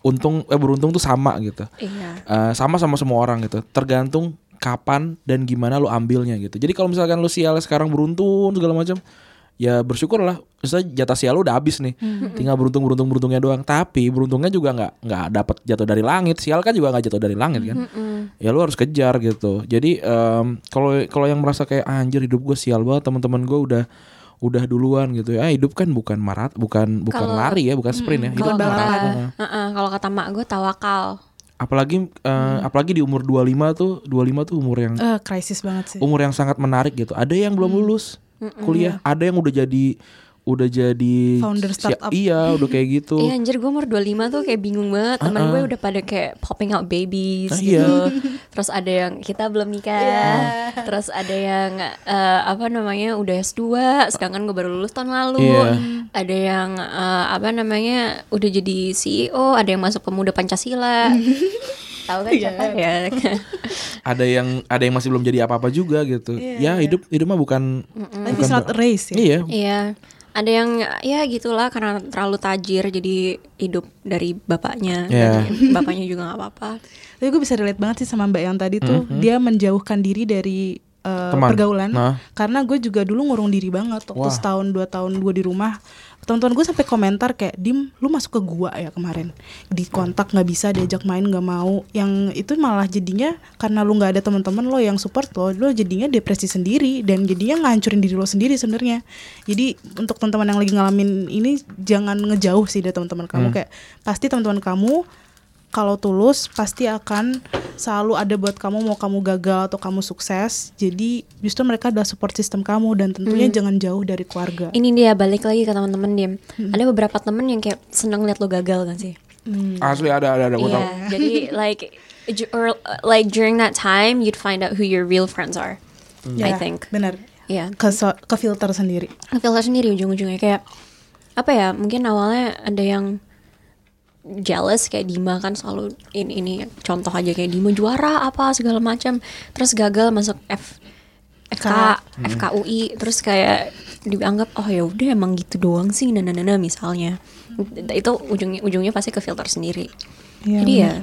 untung eh beruntung tuh sama gitu.
Iya.
Eh, sama sama semua orang gitu. Tergantung kapan dan gimana lu ambilnya gitu. Jadi kalau misalkan lu sial sekarang beruntun segala macam, ya bersyukurlah. Misalnya jatah sial lu udah habis nih. Tinggal beruntung beruntung beruntungnya doang. Tapi beruntungnya juga nggak nggak dapat jatuh dari langit. Sial kan juga nggak jatuh dari langit kan. Ya lu harus kejar gitu. Jadi kalau kalau yang merasa kayak "Ah, anjir hidup gue sial banget, teman-teman gue udah udah duluan gitu ya. Ah, hidup kan bukan marat, bukan bukan lari ya, bukan sprint ya. Hidup
Kalau kata,
maraton.
Heeh, kalau kata mak gue tawakal.
Apalagi eh, apalagi di umur 25 tuh 25 tuh umur yang
Eh, krisis banget sih.
umur yang sangat menarik gitu. Ada yang belum lulus kuliah, ada yang udah jadi udah jadi
Founder startup.
Iya, udah kayak gitu.
Iya anjir gue umur 25 tuh kayak bingung banget. Temen gue udah pada kayak popping out babies
Ah,
gitu.
iya. [laughs]
Terus ada yang kita belum nikah. Terus ada yang eh, apa namanya udah S2 Sedangkan gue baru lulus tahun lalu.
Iya.
Ada yang eh, apa namanya udah jadi CEO Ada yang masuk pemuda Pancasila [laughs] Tahu kan siapa ya [laughs]
Ada yang ada yang masih belum jadi apa-apa juga gitu. Ya hidup hidup mah bukan
Life is not a race ya.
Iya.
Iya ada yang ya gitulah karena terlalu tajir jadi hidup dari bapaknya
Iya.
Dan bapaknya juga nggak apa-apa
Tapi gue bisa relate banget sih sama Mbak yang tadi tuh dia menjauhkan diri dari uh,
Teman.
pergaulan.
Nah.
Karena gue juga dulu ngurung diri banget waktu
Wah.
setahun dua tahun gue di rumah. Teman-teman gue sampai komentar kayak Dim, lu masuk ke gua ya kemarin. Di kontak nggak bisa diajak main nggak mau. Yang itu malah jadinya karena lu nggak ada teman-teman lo yang support lo, lo jadinya depresi sendiri dan jadinya ngancurin diri lo sendiri sebenarnya. Jadi untuk teman-teman yang lagi ngalamin ini jangan ngejauh sih dari teman-teman kamu kayak pasti teman-teman kamu kalau tulus pasti akan selalu ada buat kamu mau kamu gagal atau kamu sukses. Jadi justru mereka adalah support system kamu dan tentunya jangan jauh dari keluarga.
Ini dia balik lagi ke teman-teman dia. Ada beberapa temen yang kayak seneng liat lo gagal kan sih?
Asli ada ada ada gue
Iya.
tahu.
Jadi [laughs] like or like during that time you'd find out who your real friends are. I
Ya,
think.
benar.
Iya.
Ke, so- ke filter sendiri.
Filter sendiri ujung-ujungnya kayak apa ya? Mungkin awalnya ada yang jealous kayak Dima kan selalu ini ini contoh aja kayak Dima juara apa segala macam. Terus gagal masuk F FK FKUI terus kayak dianggap oh ya udah emang gitu doang sih nah, nah, misalnya. Itu ujungnya ujungnya pasti ke filter sendiri.
Iya,
jadi ya.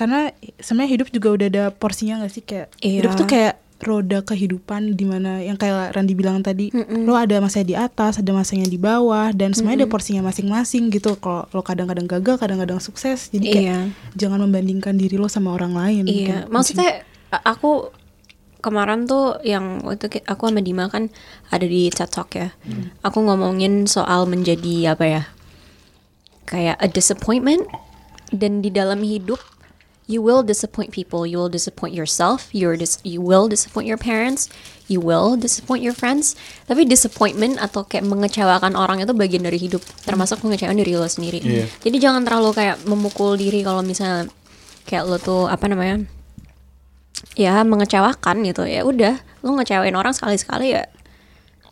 Karena sebenarnya hidup juga udah ada porsinya gak sih? Kayak
Iya.
hidup tuh kayak roda kehidupan di mana yang kayak Randi bilang tadi lo ada masanya di atas ada masanya di bawah dan semuanya ada porsinya masing-masing gitu kalau lo kadang-kadang gagal kadang-kadang sukses jadi kayak
Iya.
jangan membandingkan diri lo sama orang lain
Iya,
Kayak
maksudnya aku kemarin tuh yang waktu aku sama Dima kan ada di TED Talk ya. Aku ngomongin soal menjadi apa ya? Kayak a disappointment dan di dalam hidup you will disappoint people, you will disappoint yourself, you dis you will disappoint your parents, you will disappoint your friends. Tapi disappointment atau kayak mengecewakan orang itu bagian dari hidup, termasuk mengecewakan diri lo sendiri.
Iya.
Jadi jangan terlalu kayak memukul diri kalau misalnya kayak lo tuh apa namanya? ya mengecewakan gitu ya udah lo ngecewain orang sekali sekali ya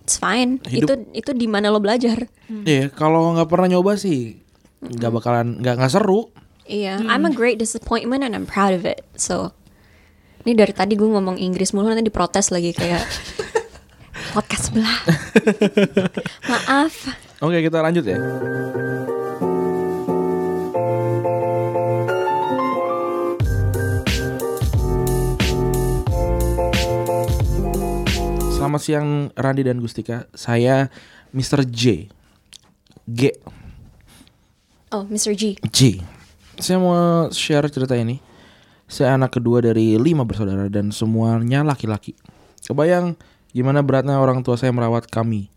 it's fine
Hidup-
itu itu di mana lo belajar
Iya, kalau nggak pernah nyoba sih nggak bakalan nggak nggak seru.
Iya I'm a great disappointment and I'm proud of it so ini dari tadi gue ngomong Inggris mulu nanti diprotes lagi kayak [laughs] podcast sebelah maaf
Oke, kita lanjut ya. Selamat siang Randi dan Gustika. Saya Mr. J. G.
oh Mr. G
J. Saya mau share cerita ini. Saya anak kedua dari lima bersaudara dan semuanya laki-laki. Kebayang gimana beratnya orang tua saya merawat kami.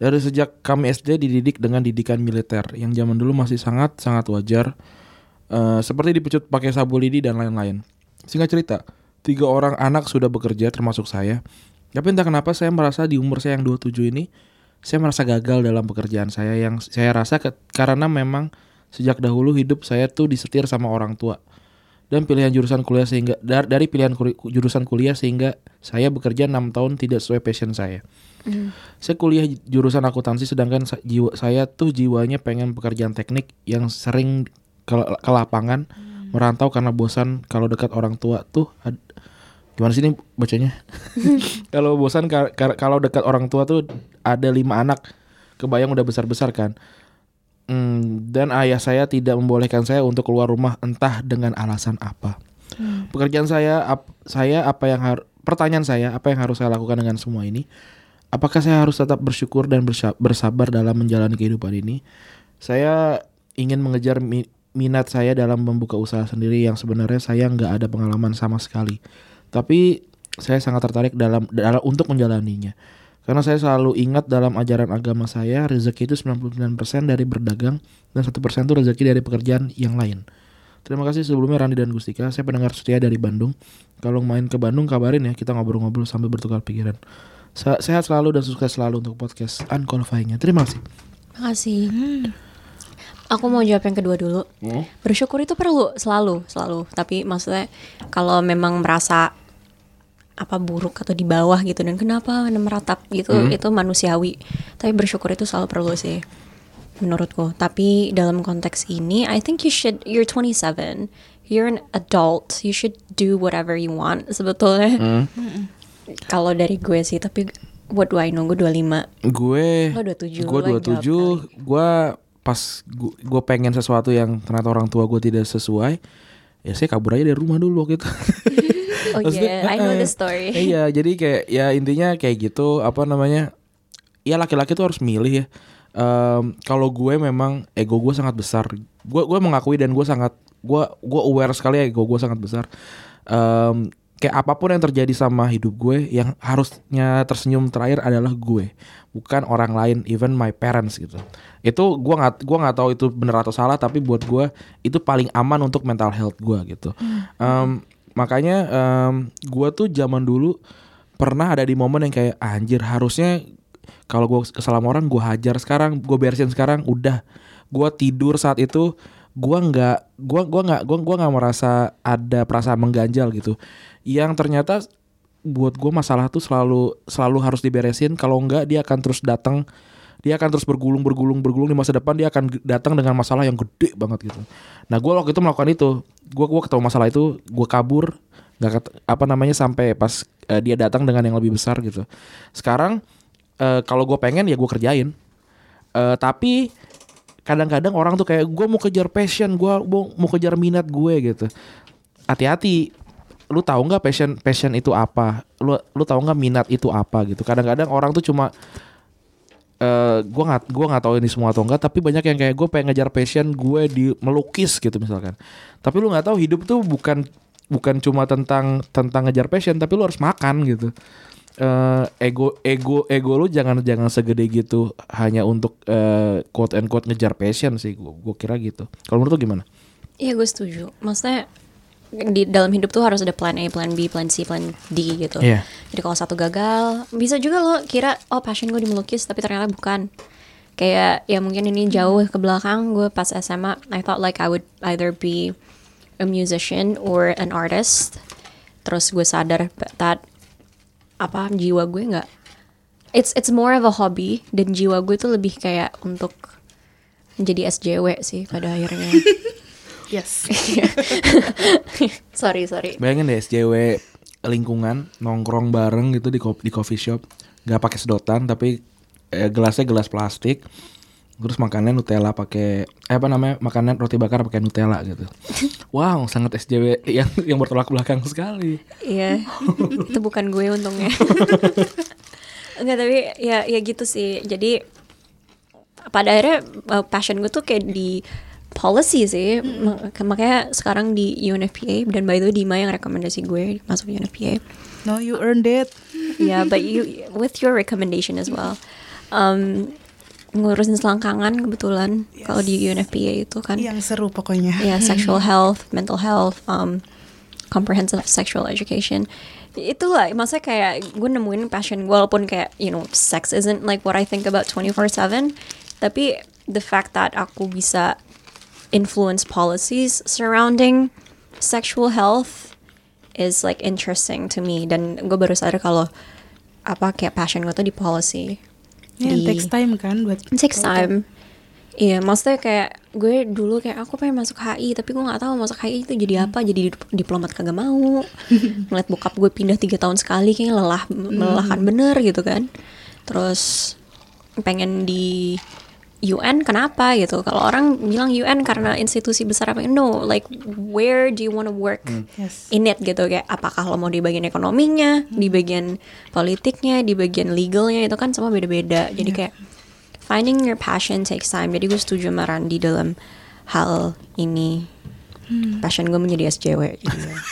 Dari sejak kami SD dididik dengan didikan militer yang zaman dulu masih sangat-sangat wajar. Eh, seperti dipecut pakai sabu lidi dan lain-lain. Singkat cerita, tiga orang anak sudah bekerja termasuk saya. Tapi entah kenapa saya merasa di umur saya yang 27 ini, saya merasa gagal dalam pekerjaan saya yang saya rasa ke- karena memang sejak dahulu hidup saya tuh disetir sama orang tua dan pilihan jurusan kuliah sehingga dar- dari pilihan kuri- jurusan kuliah sehingga saya bekerja enam tahun tidak sesuai passion saya. Saya kuliah jurusan akuntansi sedangkan sa- jiwa saya tuh jiwanya pengen pekerjaan teknik yang sering ke, ke lapangan merantau karena bosan kalau dekat orang tua tuh ad- gimana sih ini bacanya? [laughs] kalau bosan ka- ka- kalau dekat orang tua tuh ada lima anak kebayang udah besar-besar kan. Hmm, dan ayah saya tidak membolehkan saya untuk keluar rumah entah dengan alasan apa. Pekerjaan saya ap- saya apa yang harus pertanyaan saya apa yang harus saya lakukan dengan semua ini? Apakah saya harus tetap bersyukur dan bersabar dalam menjalani kehidupan ini? Saya ingin mengejar mi- minat saya dalam membuka usaha sendiri yang sebenarnya saya nggak ada pengalaman sama sekali. Tapi saya sangat tertarik dalam dalam untuk menjalaninya. Karena saya selalu ingat dalam ajaran agama saya rezeki itu 99% dari berdagang dan 1% itu rezeki dari pekerjaan yang lain. Terima kasih sebelumnya Randi dan Gustika. Saya pendengar setia dari Bandung. Kalau main ke Bandung kabarin ya, kita ngobrol-ngobrol sambil bertukar pikiran. Se- Sehat selalu dan sukses selalu untuk podcast Unqualifying-nya. Terima kasih.
makasih aku mau jawab yang kedua dulu bersyukur itu perlu selalu selalu tapi maksudnya kalau memang merasa apa buruk atau di bawah gitu. Dan kenapa meratap gitu itu manusiawi. Tapi bersyukur itu selalu perlu sih menurutku. Tapi dalam konteks ini I think you should you're 27 you're an adult. You should do whatever you want sebetulnya. [laughs] Kalau dari gue sih tapi what do I know? Gue 25
Gue
Lo 27,
Gue
lo yang jawab
27 Gue pas gue pengen sesuatu yang ternyata orang tua gue tidak sesuai ya saya kabur aja dari rumah dulu gitu [laughs]
Oh yeah, I know the story.
iya jadi kayak ya intinya kayak gitu apa namanya ya laki-laki tuh harus milih ya. Em, kalau gue memang ego gue sangat besar. Gue gue mengakui dan gue sangat gue gue aware sekali ego gue sangat besar. Em, kayak apa pun yang terjadi sama hidup gue yang harusnya tersenyum terakhir adalah gue bukan orang lain even my parents gitu. Itu gue nggak gua nggak tahu itu benar atau salah tapi buat gue itu paling aman untuk mental health gue gitu. Em, makanya em, gue tuh zaman dulu pernah ada di momen yang kayak anjir harusnya kalau gue kesal sama orang gue hajar sekarang gue beresin sekarang udah. Gue tidur saat itu gue nggak gue gua nggak gua gua nggak merasa ada perasaan mengganjal gitu. Yang ternyata buat gue masalah tuh selalu selalu harus diberesin. Kalau enggak dia akan terus datang dia akan terus bergulung bergulung bergulung. Di masa depan dia akan datang dengan masalah yang gede banget gitu. Nah gue waktu itu melakukan itu. Gue gua ketemu masalah itu gue kabur. Nggak apa namanya sampai pas eh, dia datang dengan yang lebih besar gitu. Sekarang eh, kalau gue pengen ya gue kerjain. Eh, tapi kadang-kadang orang tuh kayak gue mau kejar passion gue mau kejar minat gue gitu. Hati-hati. Lu tahu nggak passion passion itu apa? Lu lu tahu nggak minat itu apa gitu? Kadang-kadang orang tuh cuma eh gue nggak gua nggak tahu ini semua atau enggak tapi banyak yang kayak gue pengen ngejar passion gue di melukis gitu misalkan. Tapi lu nggak tahu hidup tuh bukan bukan cuma tentang tentang ngejar passion tapi lu harus makan gitu. Eh ego ego ego lu jangan jangan segede gitu hanya untuk eh, quote and quote ngejar passion sih gue gue kira gitu. Kalau menurut lu gimana?
Iya gue setuju. Maksudnya di dalam hidup tuh harus ada plan A, plan B, plan C, plan D gitu.
Iya.
Jadi kalau satu gagal, bisa juga lo kira oh passion gue di melukis tapi ternyata bukan. Kayak ya mungkin ini jauh ke belakang gue pas SMA, I thought like I would either be a musician or an artist. Terus gue sadar that apa jiwa gue nggak it's it's more of a hobby dan jiwa gue tuh lebih kayak untuk menjadi SJW sih pada akhirnya. [laughs]
Yes. [laughs]
sorry sorry.
Bayangin deh SJW lingkungan nongkrong bareng gitu di ko- di coffee shop, nggak pakai sedotan tapi eh, gelasnya gelas plastik. Terus makannya Nutella pakai eh apa namanya? Makanan roti bakar pakai Nutella gitu. [laughs] Wow, sangat SJW yang yang bertolak belakang sekali.
Iya, [laughs] itu bukan gue untungnya. Enggak tapi ya ya gitu sih. Jadi pada akhirnya uh, passion gue tuh kayak di policy sih. Mak- Makanya sekarang di UNFPA dan by the way Dima yang rekomendasi gue masuk UNFPA.
No, you earned it. [laughs]
Ya, but you with your recommendation as well. Um, ngurusin selangkangan kebetulan kalau di UNFPA itu kan.
Yang seru pokoknya.
ya [laughs] sexual health, mental health, um, comprehensive sexual education. Itulah, maksudnya kayak gue nemuin passion gue walaupun kayak you know sex isn't like what I think about 24/7, tapi the fact that aku bisa influence policies surrounding sexual health is like interesting to me dan gue baru sadar kalau apa kayak passion gue tuh di policy.
Ya,
di-
takes time kan buat
takes time. Iya, maksudnya kayak gue dulu kayak aku pengen masuk HI, tapi gue nggak tahu masuk HI itu jadi apa, jadi dip- diplomat kagak mau. [laughs] Ngeliat bokap gue pindah tiga tahun sekali, kayaknya lelah, melelahkan bener gitu kan. Terus pengen di UN kenapa gitu? Kalau orang bilang UN karena institusi besar apa? No, like where do you want to work
Yes.
in it gitu kayak apakah lo mau di bagian ekonominya, di bagian politiknya, di bagian legalnya itu kan semua beda-beda. Jadi kayak finding your passion takes time. Jadi gue setuju sama Randi dalam hal ini. Passion gue menjadi SJW. Jadi ya. [laughs]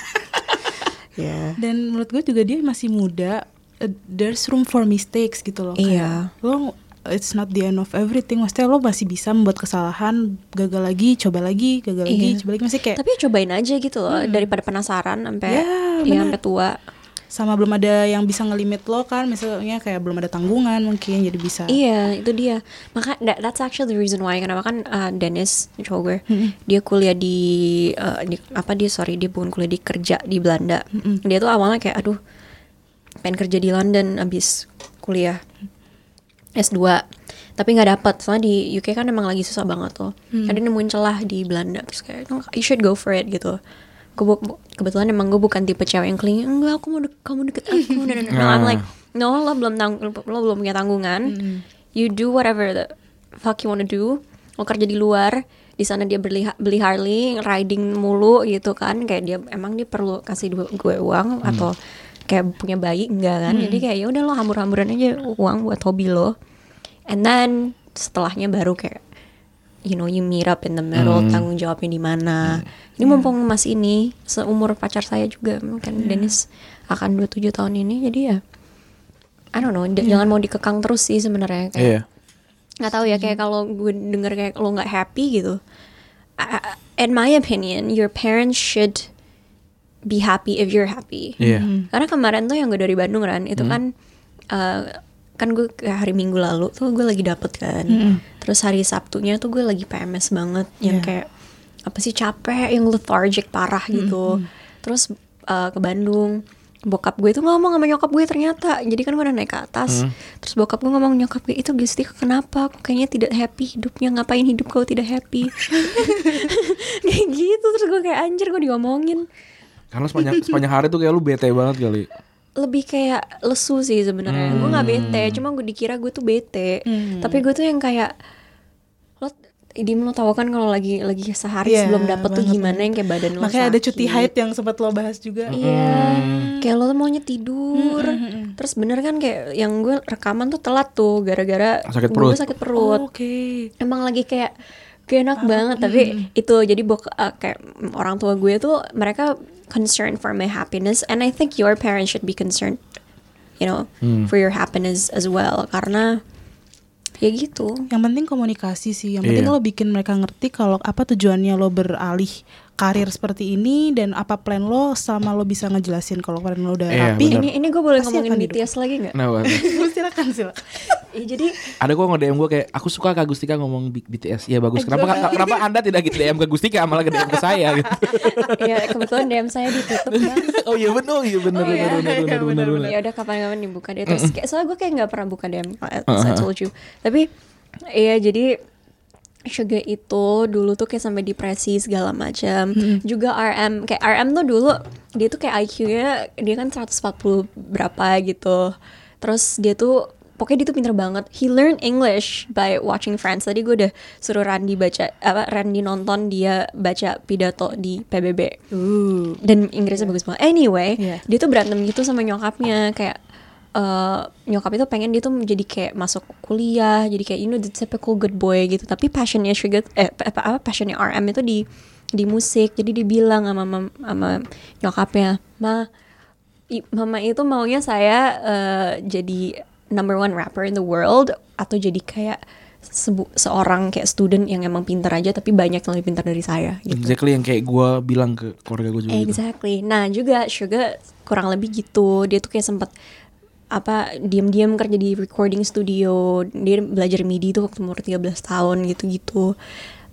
Ya.
Dan menurut gue juga dia masih muda. Uh, There's room for mistakes gitu loh.
Iya.
Kayak, lo it's not the end of everything. Maksudnya lo masih bisa membuat kesalahan, gagal lagi, coba lagi, gagal lagi,
Iya.
coba lagi. Masih kayak
Tapi ya cobain aja gitu loh daripada penasaran sampai
Ya,
ya, sampai tua.
sama belum ada yang bisa ngelimit lo kan. Misalnya kayak belum ada tanggungan mungkin jadi bisa.
Iya, itu dia. Maka that, that's actually the reason why kenapa kan uh, Dennis cowok gue, dia kuliah di, uh, di apa dia sorry dia bukan kuliah di kerja di Belanda. Dia tuh awalnya kayak aduh pengen kerja di London abis kuliah S2 tapi nggak dapat soalnya di UK kan emang lagi susah banget tuh. Kan dia nemuin celah di Belanda terus kayak "No, you should go for it gitu. Gue kebetulan emang gue bukan tipe cewek yang clingy enggak aku mau dek- kamu deket aku. Dan [laughs] dan- I'm like no lo belum tang lo belum punya tanggungan. You do whatever the fuck you wanna do. Lo kerja di luar di sana dia beli beli Harley riding mulu gitu kan. Kayak dia emang dia perlu kasih gue uang atau kayak punya bayi enggak kan? Jadi kayak ya udah lo hambur-hamburan aja uang buat hobi lo. And then setelahnya baru kayak you know you meet up in the middle tanggung jawabnya di mana. Ini mumpung mas ini seumur pacar saya juga kan Dennis akan 27 tahun ini jadi ya I don't know d- jangan mau dikekang terus sih sebenarnya kayak
Iya.
nggak tahu ya kayak kalau gue denger kayak lo nggak happy gitu I- in my opinion your parents should be happy if you're happy.
Iya.
karena kemarin tuh yang gue dari Bandung kan itu kan eh, kan gue kayak hari Minggu lalu tuh gue lagi dapet kan. Terus hari Sabtunya tuh gue lagi PMS banget yang
Iya.
kayak apa sih capek yang lethargic parah gitu. Terus eh, ke Bandung bokap gue itu ngomong sama nyokap gue ternyata. Jadi kan gue udah naik ke atas. Terus bokap gue ngomong nyokap gue itu Gusti kenapa aku kayaknya tidak happy hidupnya? Ngapain hidup kau tidak happy? [laughs] [laughs] Kayak gitu. Terus gue kayak anjir gue diomongin
Karena sepanjang sepanjang hari tuh kayak lu bete banget kali.
lebih kayak lesu sih sebenarnya. Gue nggak bete, cuma gue dikira gue tuh bete. Tapi gue tuh yang kayak lo Dim lo tau kan kalau lagi lagi sehari
Iya,
sebelum dapet tuh
banget,
gimana yang kayak badan lo
Makanya ada
sakit.
cuti haid yang sempat lo bahas juga.
Iya, kayak lo tuh maunya tidur. Terus bener kan kayak yang gue rekaman tuh telat tuh gara-gara
Sakit
gue
perut.
sakit perut.
Oh, Oke.
Emang lagi kayak gak enak banget tapi itu jadi bok uh, kayak orang tua gue tuh mereka concerned for my happiness and I think your parents should be concerned you know for your happiness as well karena ya gitu.
Yang penting komunikasi sih. Yang penting
Iya.
lo bikin mereka ngerti kalau apa tujuannya lo beralih karir seperti ini dan apa plan lo sama lo bisa ngejelasin kalau plan lo udah
Iya,
rapi.
benar.
Ini ini gue boleh
Pasti
ngomongin BTS lagi nggak?
Kenapa? [laughs] [laughs]
silakan silakan.
Ya, jadi
Ada kok nge-DM gue kayak aku suka Kak Gustika ngomong BTS. Ya bagus. Kenapa kenapa Anda tidak gitu DM ke Gustika malah ke DM ke saya [laughs] gitu.
ya kebetulan DM saya ditutup bang.
oh iya benar, iya benar
Oh, iya,
benar benar
iya,
benar benar.
benar,
benar.
ya udah kapan-kapan dibuka deh terus kayak soalnya gue kayak nggak pernah buka DM as I told you tapi iya jadi Sugar itu dulu tuh kayak sampai depresi segala macam. Juga RM kayak RM tuh dulu dia tuh kayak IQ-nya dia kan 140 berapa gitu. Terus dia tuh pokoknya dia tuh pinter banget. He learned English by watching Friends. Tadi gue udah suruh Randy baca apa Randy nonton dia baca pidato di PBB
Uh.
dan Inggrisnya bagus banget. Anyway,
Iya.
dia tuh berantem gitu sama nyokapnya. Kayak eh, nyokap itu pengen dia tuh menjadi kayak masuk kuliah, jadi kayak you know the typical good boy gitu. Tapi passionnya Sugar eh apa, apa passionnya RM itu di di musik. Jadi dibilang sama mam- sama nyokapnya, "Ma, i- mama itu maunya saya eh, jadi number one rapper in the world atau jadi kayak sebu- seorang kayak student yang emang pintar aja tapi banyak yang lebih pintar dari saya gitu.
Exactly yang kayak gue bilang ke keluarga gue juga gitu.
Exactly. Nah juga Sugar kurang lebih gitu. Dia tuh kayak sempet apa diam-diam kerja di recording studio. Dia belajar MIDI tuh waktu umur 13 tahun gitu-gitu.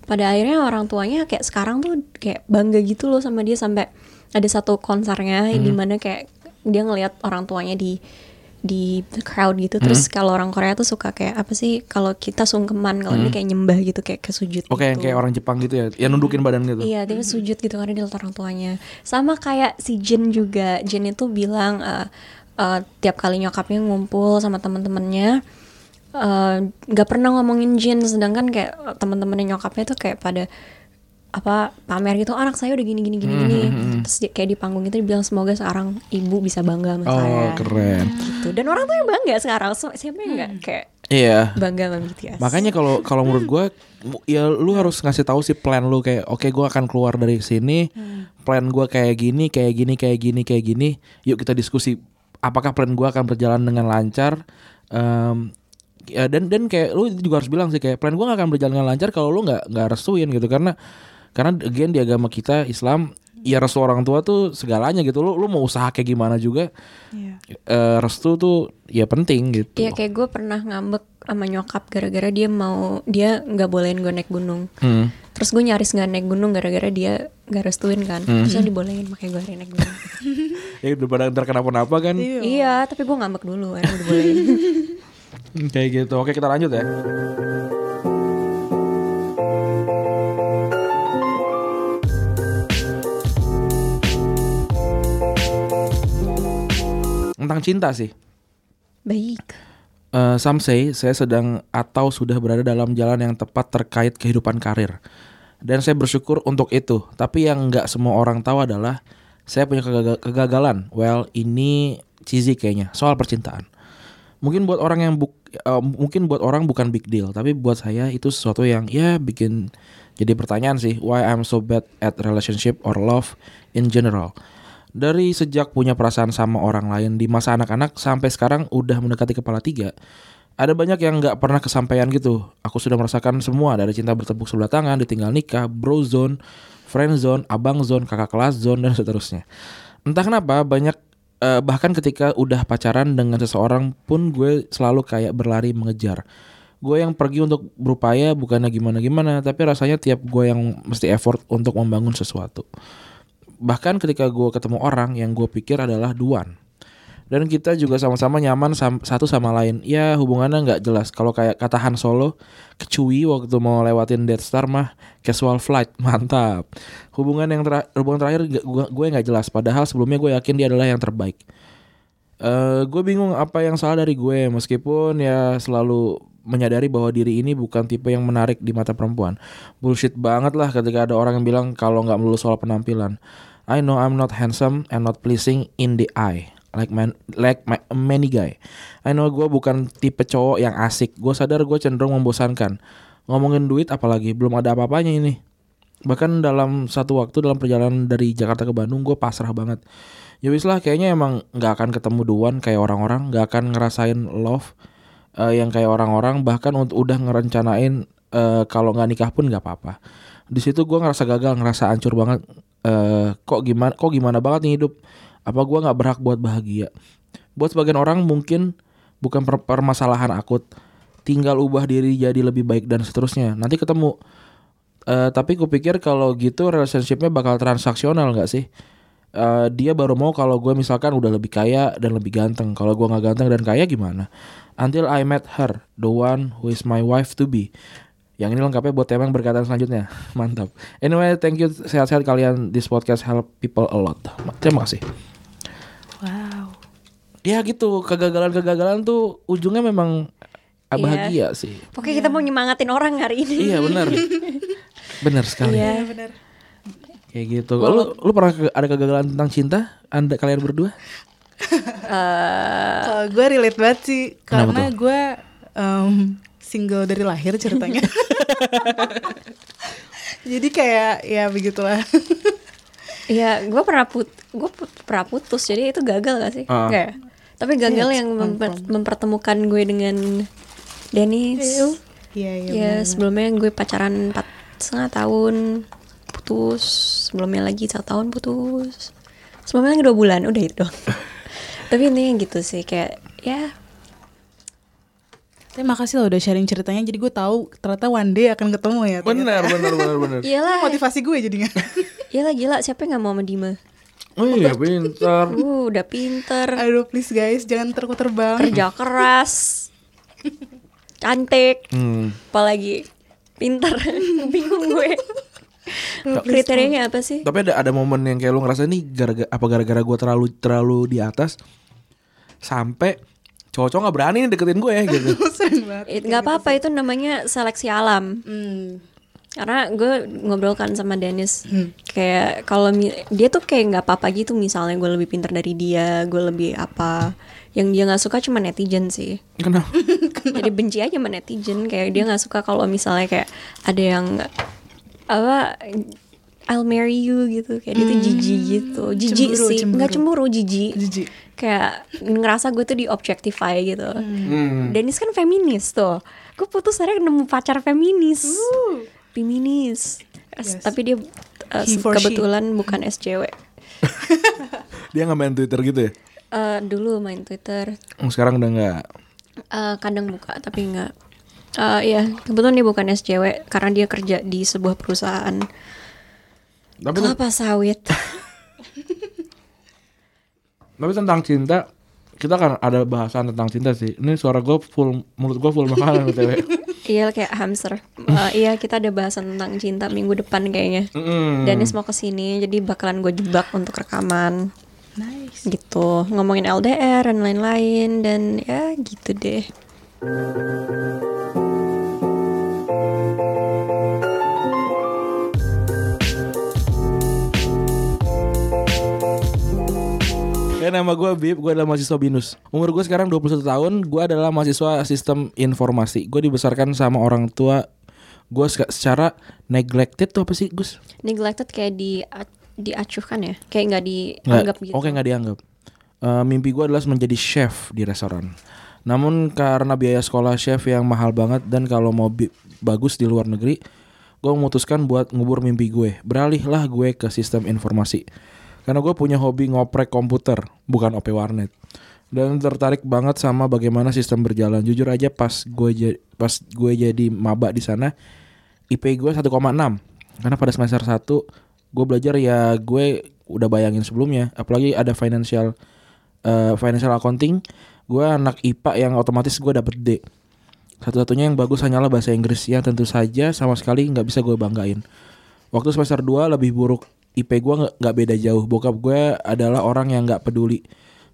Pada akhirnya orang tuanya kayak sekarang tuh kayak bangga gitu loh sama dia sampai ada satu konsernya di mana kayak dia ngelihat orang tuanya di di crowd gitu terus kalau orang Korea tuh suka kayak apa sih kalau kita sungkeman kalau ini kayak nyembah gitu kayak kesujud
Oke yang
gitu.
kayak orang Jepang gitu ya, yang nundukin badan gitu.
Iya, dia sujud gitu karena dia orang tuanya. Sama kayak si Jin juga. Jin itu bilang eh, eh, tiap kali nyokapnya ngumpul sama teman-temannya eh, nggak pernah ngomongin Jin, sedangkan kayak teman-temannya nyokapnya tuh kayak pada apa pamer gitu anak saya udah gini gini gini gini. Terus dia, kayak di panggung itu dibilang semoga sekarang ibu bisa bangga sama
Oh
saya.
keren.
gitu. Dan orang tuh yang bangga sekarang. So, siapa yang nggak kayak
Iya.
bangga sama BTS
Makanya kalau kalau menurut gue ya lu harus ngasih tahu sih plan lu kayak oke gue akan keluar dari sini. Plan gue kayak gini, kayak gini, kayak gini, kayak gini. Yuk kita diskusi apakah plan gue akan berjalan dengan lancar. Em, ya dan dan kayak lu juga harus bilang sih kayak plan gue gak akan berjalan dengan lancar kalau lu nggak nggak restuin gitu karena karena again di agama kita Islam ya restu orang tua tuh segalanya gitu lu lu mau usaha kayak gimana juga
Iya.
eh, restu tuh ya penting gitu
Iya kayak gue pernah ngambek sama nyokap gara-gara dia mau dia nggak bolehin gue naik gunung.
Hmm.
Terus gue nyaris nggak naik gunung gara-gara dia nggak restuin kan. Terus dibolehin makanya gue hari naik gunung. [laughs]
ya daripada ntar kenapa-napa kan
iya, tapi gue ngambek dulu akhirnya udah bolehin.
Hmm, Kayak gitu. Oke, kita lanjut ya. Tentang cinta sih.
Baik.
Eh, some say saya sedang atau sudah berada dalam jalan yang tepat terkait kehidupan karir. Dan saya bersyukur untuk itu. Tapi yang nggak semua orang tahu adalah saya punya kegaga- kegagalan. Well, ini cheesy kayaknya soal percintaan. Mungkin buat orang yang buk, eh, mungkin buat orang bukan big deal, tapi buat saya itu sesuatu yang ya bikin jadi pertanyaan sih. Why I'm so bad at relationship or love in general. Dari sejak punya perasaan sama orang lain di masa anak-anak sampai sekarang udah mendekati kepala tiga. Ada banyak yang nggak pernah kesampaian gitu. Aku sudah merasakan semua dari cinta bertepuk sebelah tangan, ditinggal nikah, bro zone, friend zone, abang zone, kakak kelas zone dan seterusnya. Entah kenapa banyak eh, bahkan ketika udah pacaran dengan seseorang pun gue selalu kayak berlari mengejar. Gue yang pergi untuk berupaya bukannya gimana-gimana, tapi rasanya tiap gue yang mesti effort untuk membangun sesuatu bahkan ketika gue ketemu orang yang gue pikir adalah duan dan kita juga sama-sama nyaman satu sama lain. Ya hubungannya nggak jelas. Kalau kayak kata Han Solo kecui waktu mau lewatin Death Star mah casual flight. [laughs] Mantap. Hubungan yang tera- hubungan terakhir gue nggak jelas. Padahal sebelumnya gue yakin dia adalah yang terbaik. Eh gue bingung apa yang salah dari gue meskipun ya selalu menyadari bahwa diri ini bukan tipe yang menarik di mata perempuan. Bullshit banget lah ketika ada orang yang bilang kalau nggak melulu soal penampilan. I know I'm not handsome and not pleasing in the eye like man like my, many guy. I know gue bukan tipe cowok yang asik. Gue sadar gue cenderung membosankan. Ngomongin duit apalagi belum ada apa-apanya ini. Bahkan dalam satu waktu dalam perjalanan dari Jakarta ke Bandung gue pasrah banget. Ya wis lah kayaknya emang nggak akan ketemu duan kayak orang-orang, nggak akan ngerasain love eh, yang kayak orang-orang bahkan untuk udah ngerencanain eh, kalau nggak nikah pun nggak apa-apa. Di situ gue ngerasa gagal, ngerasa hancur banget. Eh, kok gimana, kok gimana banget nih hidup? Apa gue nggak berhak buat bahagia? Buat sebagian orang mungkin bukan per- permasalahan akut, tinggal ubah diri jadi lebih baik dan seterusnya. Nanti ketemu. Eh, tapi kupikir kalau gitu relationshipnya bakal transaksional nggak sih? Eh, dia baru mau kalau gue misalkan udah lebih kaya dan lebih ganteng. Kalau gue nggak ganteng dan kaya gimana? Until I met her, the one who is my wife to be. Yang ini lengkapnya buat tema yang selanjutnya. [laughs] Mantap. Anyway, thank you sehat-sehat kalian. This podcast help people a lot. Terima kasih. Ya gitu, kegagalan-kegagalan tuh ujungnya memang ah,
Iya.
bahagia sih.
Pokoknya kita mau nyemangatin orang hari ini.
Iya benar. [laughs] benar sekali.
Iya.
Iya benar.
Kayak gitu. Lu lu pernah ke- ada kegagalan tentang cinta? Anda kalian berdua? [laughs]
Eh,
Kalau gue relate banget sih karena gue em, single dari lahir ceritanya. [laughs] Jadi kayak ya begitulah.
Iya, gue pernah put, gue pernah putus, jadi itu gagal gak sih? Enggak ya? Tapi gagal
Iya,
yang memper- mempertemukan gue dengan Dennis.
Iya iya.
ya sebelumnya gue pacaran empat setengah tahun putus, sebelumnya lagi satu tahun putus, sebelumnya lagi dua bulan, udah itu doang. [laughs] Tapi intinya gitu sih, kayak ya
Tapi makasih lo udah sharing ceritanya jadi gue tahu ternyata one day akan ketemu ya.
Benar, benar, benar, benar.
iyalah,
Motivasi gue jadinya.
iyalah gila siapa yang gak mau sama Dima?
Oh iya, pintar. [laughs]
Uh, udah pinter,
Aduh please guys jangan terku terbang.
kerja keras, cantik,
Hmm.
apalagi pinter, [laughs] bingung gue. Kriterianya apa sih?
Tapi ada ada momen yang kayak lu ngerasa nih gara-gara apa gara-gara gue terlalu terlalu di atas sampai cowok-cowok nggak berani nih deketin gue gitu. [laughs]
Sering banget.
Eh, nggak apa-apa itu namanya seleksi alam.
Hmm.
Karena gue ngobrol kan sama Dennis kayak kalau dia tuh kayak nggak apa-apa gitu misalnya gue lebih pintar dari dia, gue lebih apa. Yang dia nggak suka cuma netizen sih.
Kenapa? [laughs]
Jadi benci aja sama netizen kayak dia nggak suka kalau misalnya kayak ada yang apa I'll marry you gitu kayak dia tuh jijik gitu jijik
Cemburu,
sih nggak
cemburu.
jijik
Jijik.
kayak ngerasa gue tuh di objectify gitu
Hmm.
Dennis kan feminis tuh gue putus akhirnya nemu pacar feminis feminis
Yes.
tapi dia uh,
He for she.
kebetulan bukan SCW [laughs]
Dia nggak main Twitter gitu ya?
Eh, dulu main Twitter
Oh, Sekarang udah nggak.
Eh, kadang buka tapi enggak Eh iya kebetulan dia bukan SCW karena dia kerja di sebuah perusahaan
Tapi
kelapa sawit [laughs]
tapi tentang cinta kita kan ada bahasan tentang cinta sih. Ini suara gue full mulut gue full makanan btw.
iya kayak hamster Eh, iya kita ada bahasan tentang cinta minggu depan kayaknya
Mm.
Dennis mau ke sini jadi bakalan gue jebak untuk rekaman
Nice.
gitu ngomongin LDR dan lain-lain dan ya gitu deh
Ya nama gue Bib, gue adalah mahasiswa BINUS. Umur gue sekarang 21 tahun, gue adalah mahasiswa sistem informasi. Gue dibesarkan sama orang tua Gue se- secara neglected tuh apa sih Gus?
neglected kayak di diacuhkan ya? Kayak nggak
Nggak-
dianggap gitu?
Oke nggak dianggap. Eh, Mimpi gue adalah menjadi chef di restoran. Namun karena biaya sekolah chef yang mahal banget Dan kalau mau bagus di luar negeri Gue memutuskan buat ngubur mimpi gue. Beralihlah gue ke sistem informasi Karena gue punya hobi ngoprek komputer Bukan OP warnet. Dan tertarik banget sama bagaimana sistem berjalan. Jujur aja pas gue pas gue jadi maba di sana IP gue 1,6 Karena pada semester 1 gue belajar ya gue udah bayangin sebelumnya. Apalagi ada financial eh, financial accounting gue anak IPA yang otomatis gue dapet D. Satu-satunya yang bagus hanyalah bahasa Inggris. Yang tentu saja sama sekali nggak bisa gue banggain. Waktu semester 2 lebih buruk IP gue nggak beda jauh. Bokap gue adalah orang yang nggak peduli.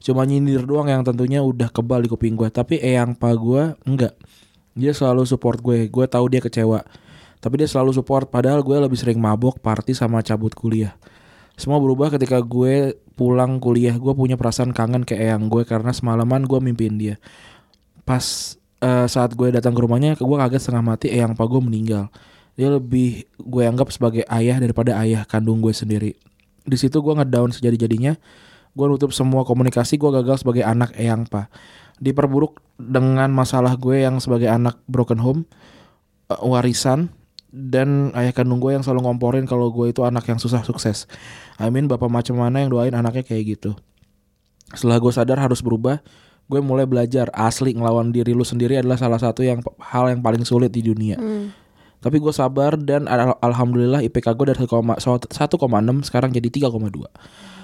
Cuma nyindir doang yang tentunya udah kebal di kuping gue tapi eyang pa gue enggak dia selalu support gue. Gue tahu dia kecewa. Tapi dia selalu support. Padahal gue lebih sering mabok party sama cabut kuliah. Semua berubah ketika gue pulang kuliah. Gue punya perasaan kangen ke eyang gue karena semalaman gue mimpiin dia. Pas eh, saat gue datang ke rumahnya gue kaget setengah mati eyang pa gue meninggal dia lebih gue anggap sebagai ayah daripada ayah kandung gue sendiri. Di situ gue ngedown sejadi jadinya gue nutup semua komunikasi gue gagal sebagai anak eyang pa diperburuk dengan masalah gue yang sebagai anak broken home eh, warisan dan ayah kandung gue yang selalu ngomporin kalau gue itu anak yang susah sukses. I mean bapak macam mana yang doain anaknya kayak gitu. Setelah gue sadar harus berubah gue mulai belajar. Asli ngelawan diri lu sendiri adalah salah satu yang hal yang paling sulit di dunia tapi gue sabar dan al- alhamdulillah IPK gue dari 1,6 sekarang jadi 3,2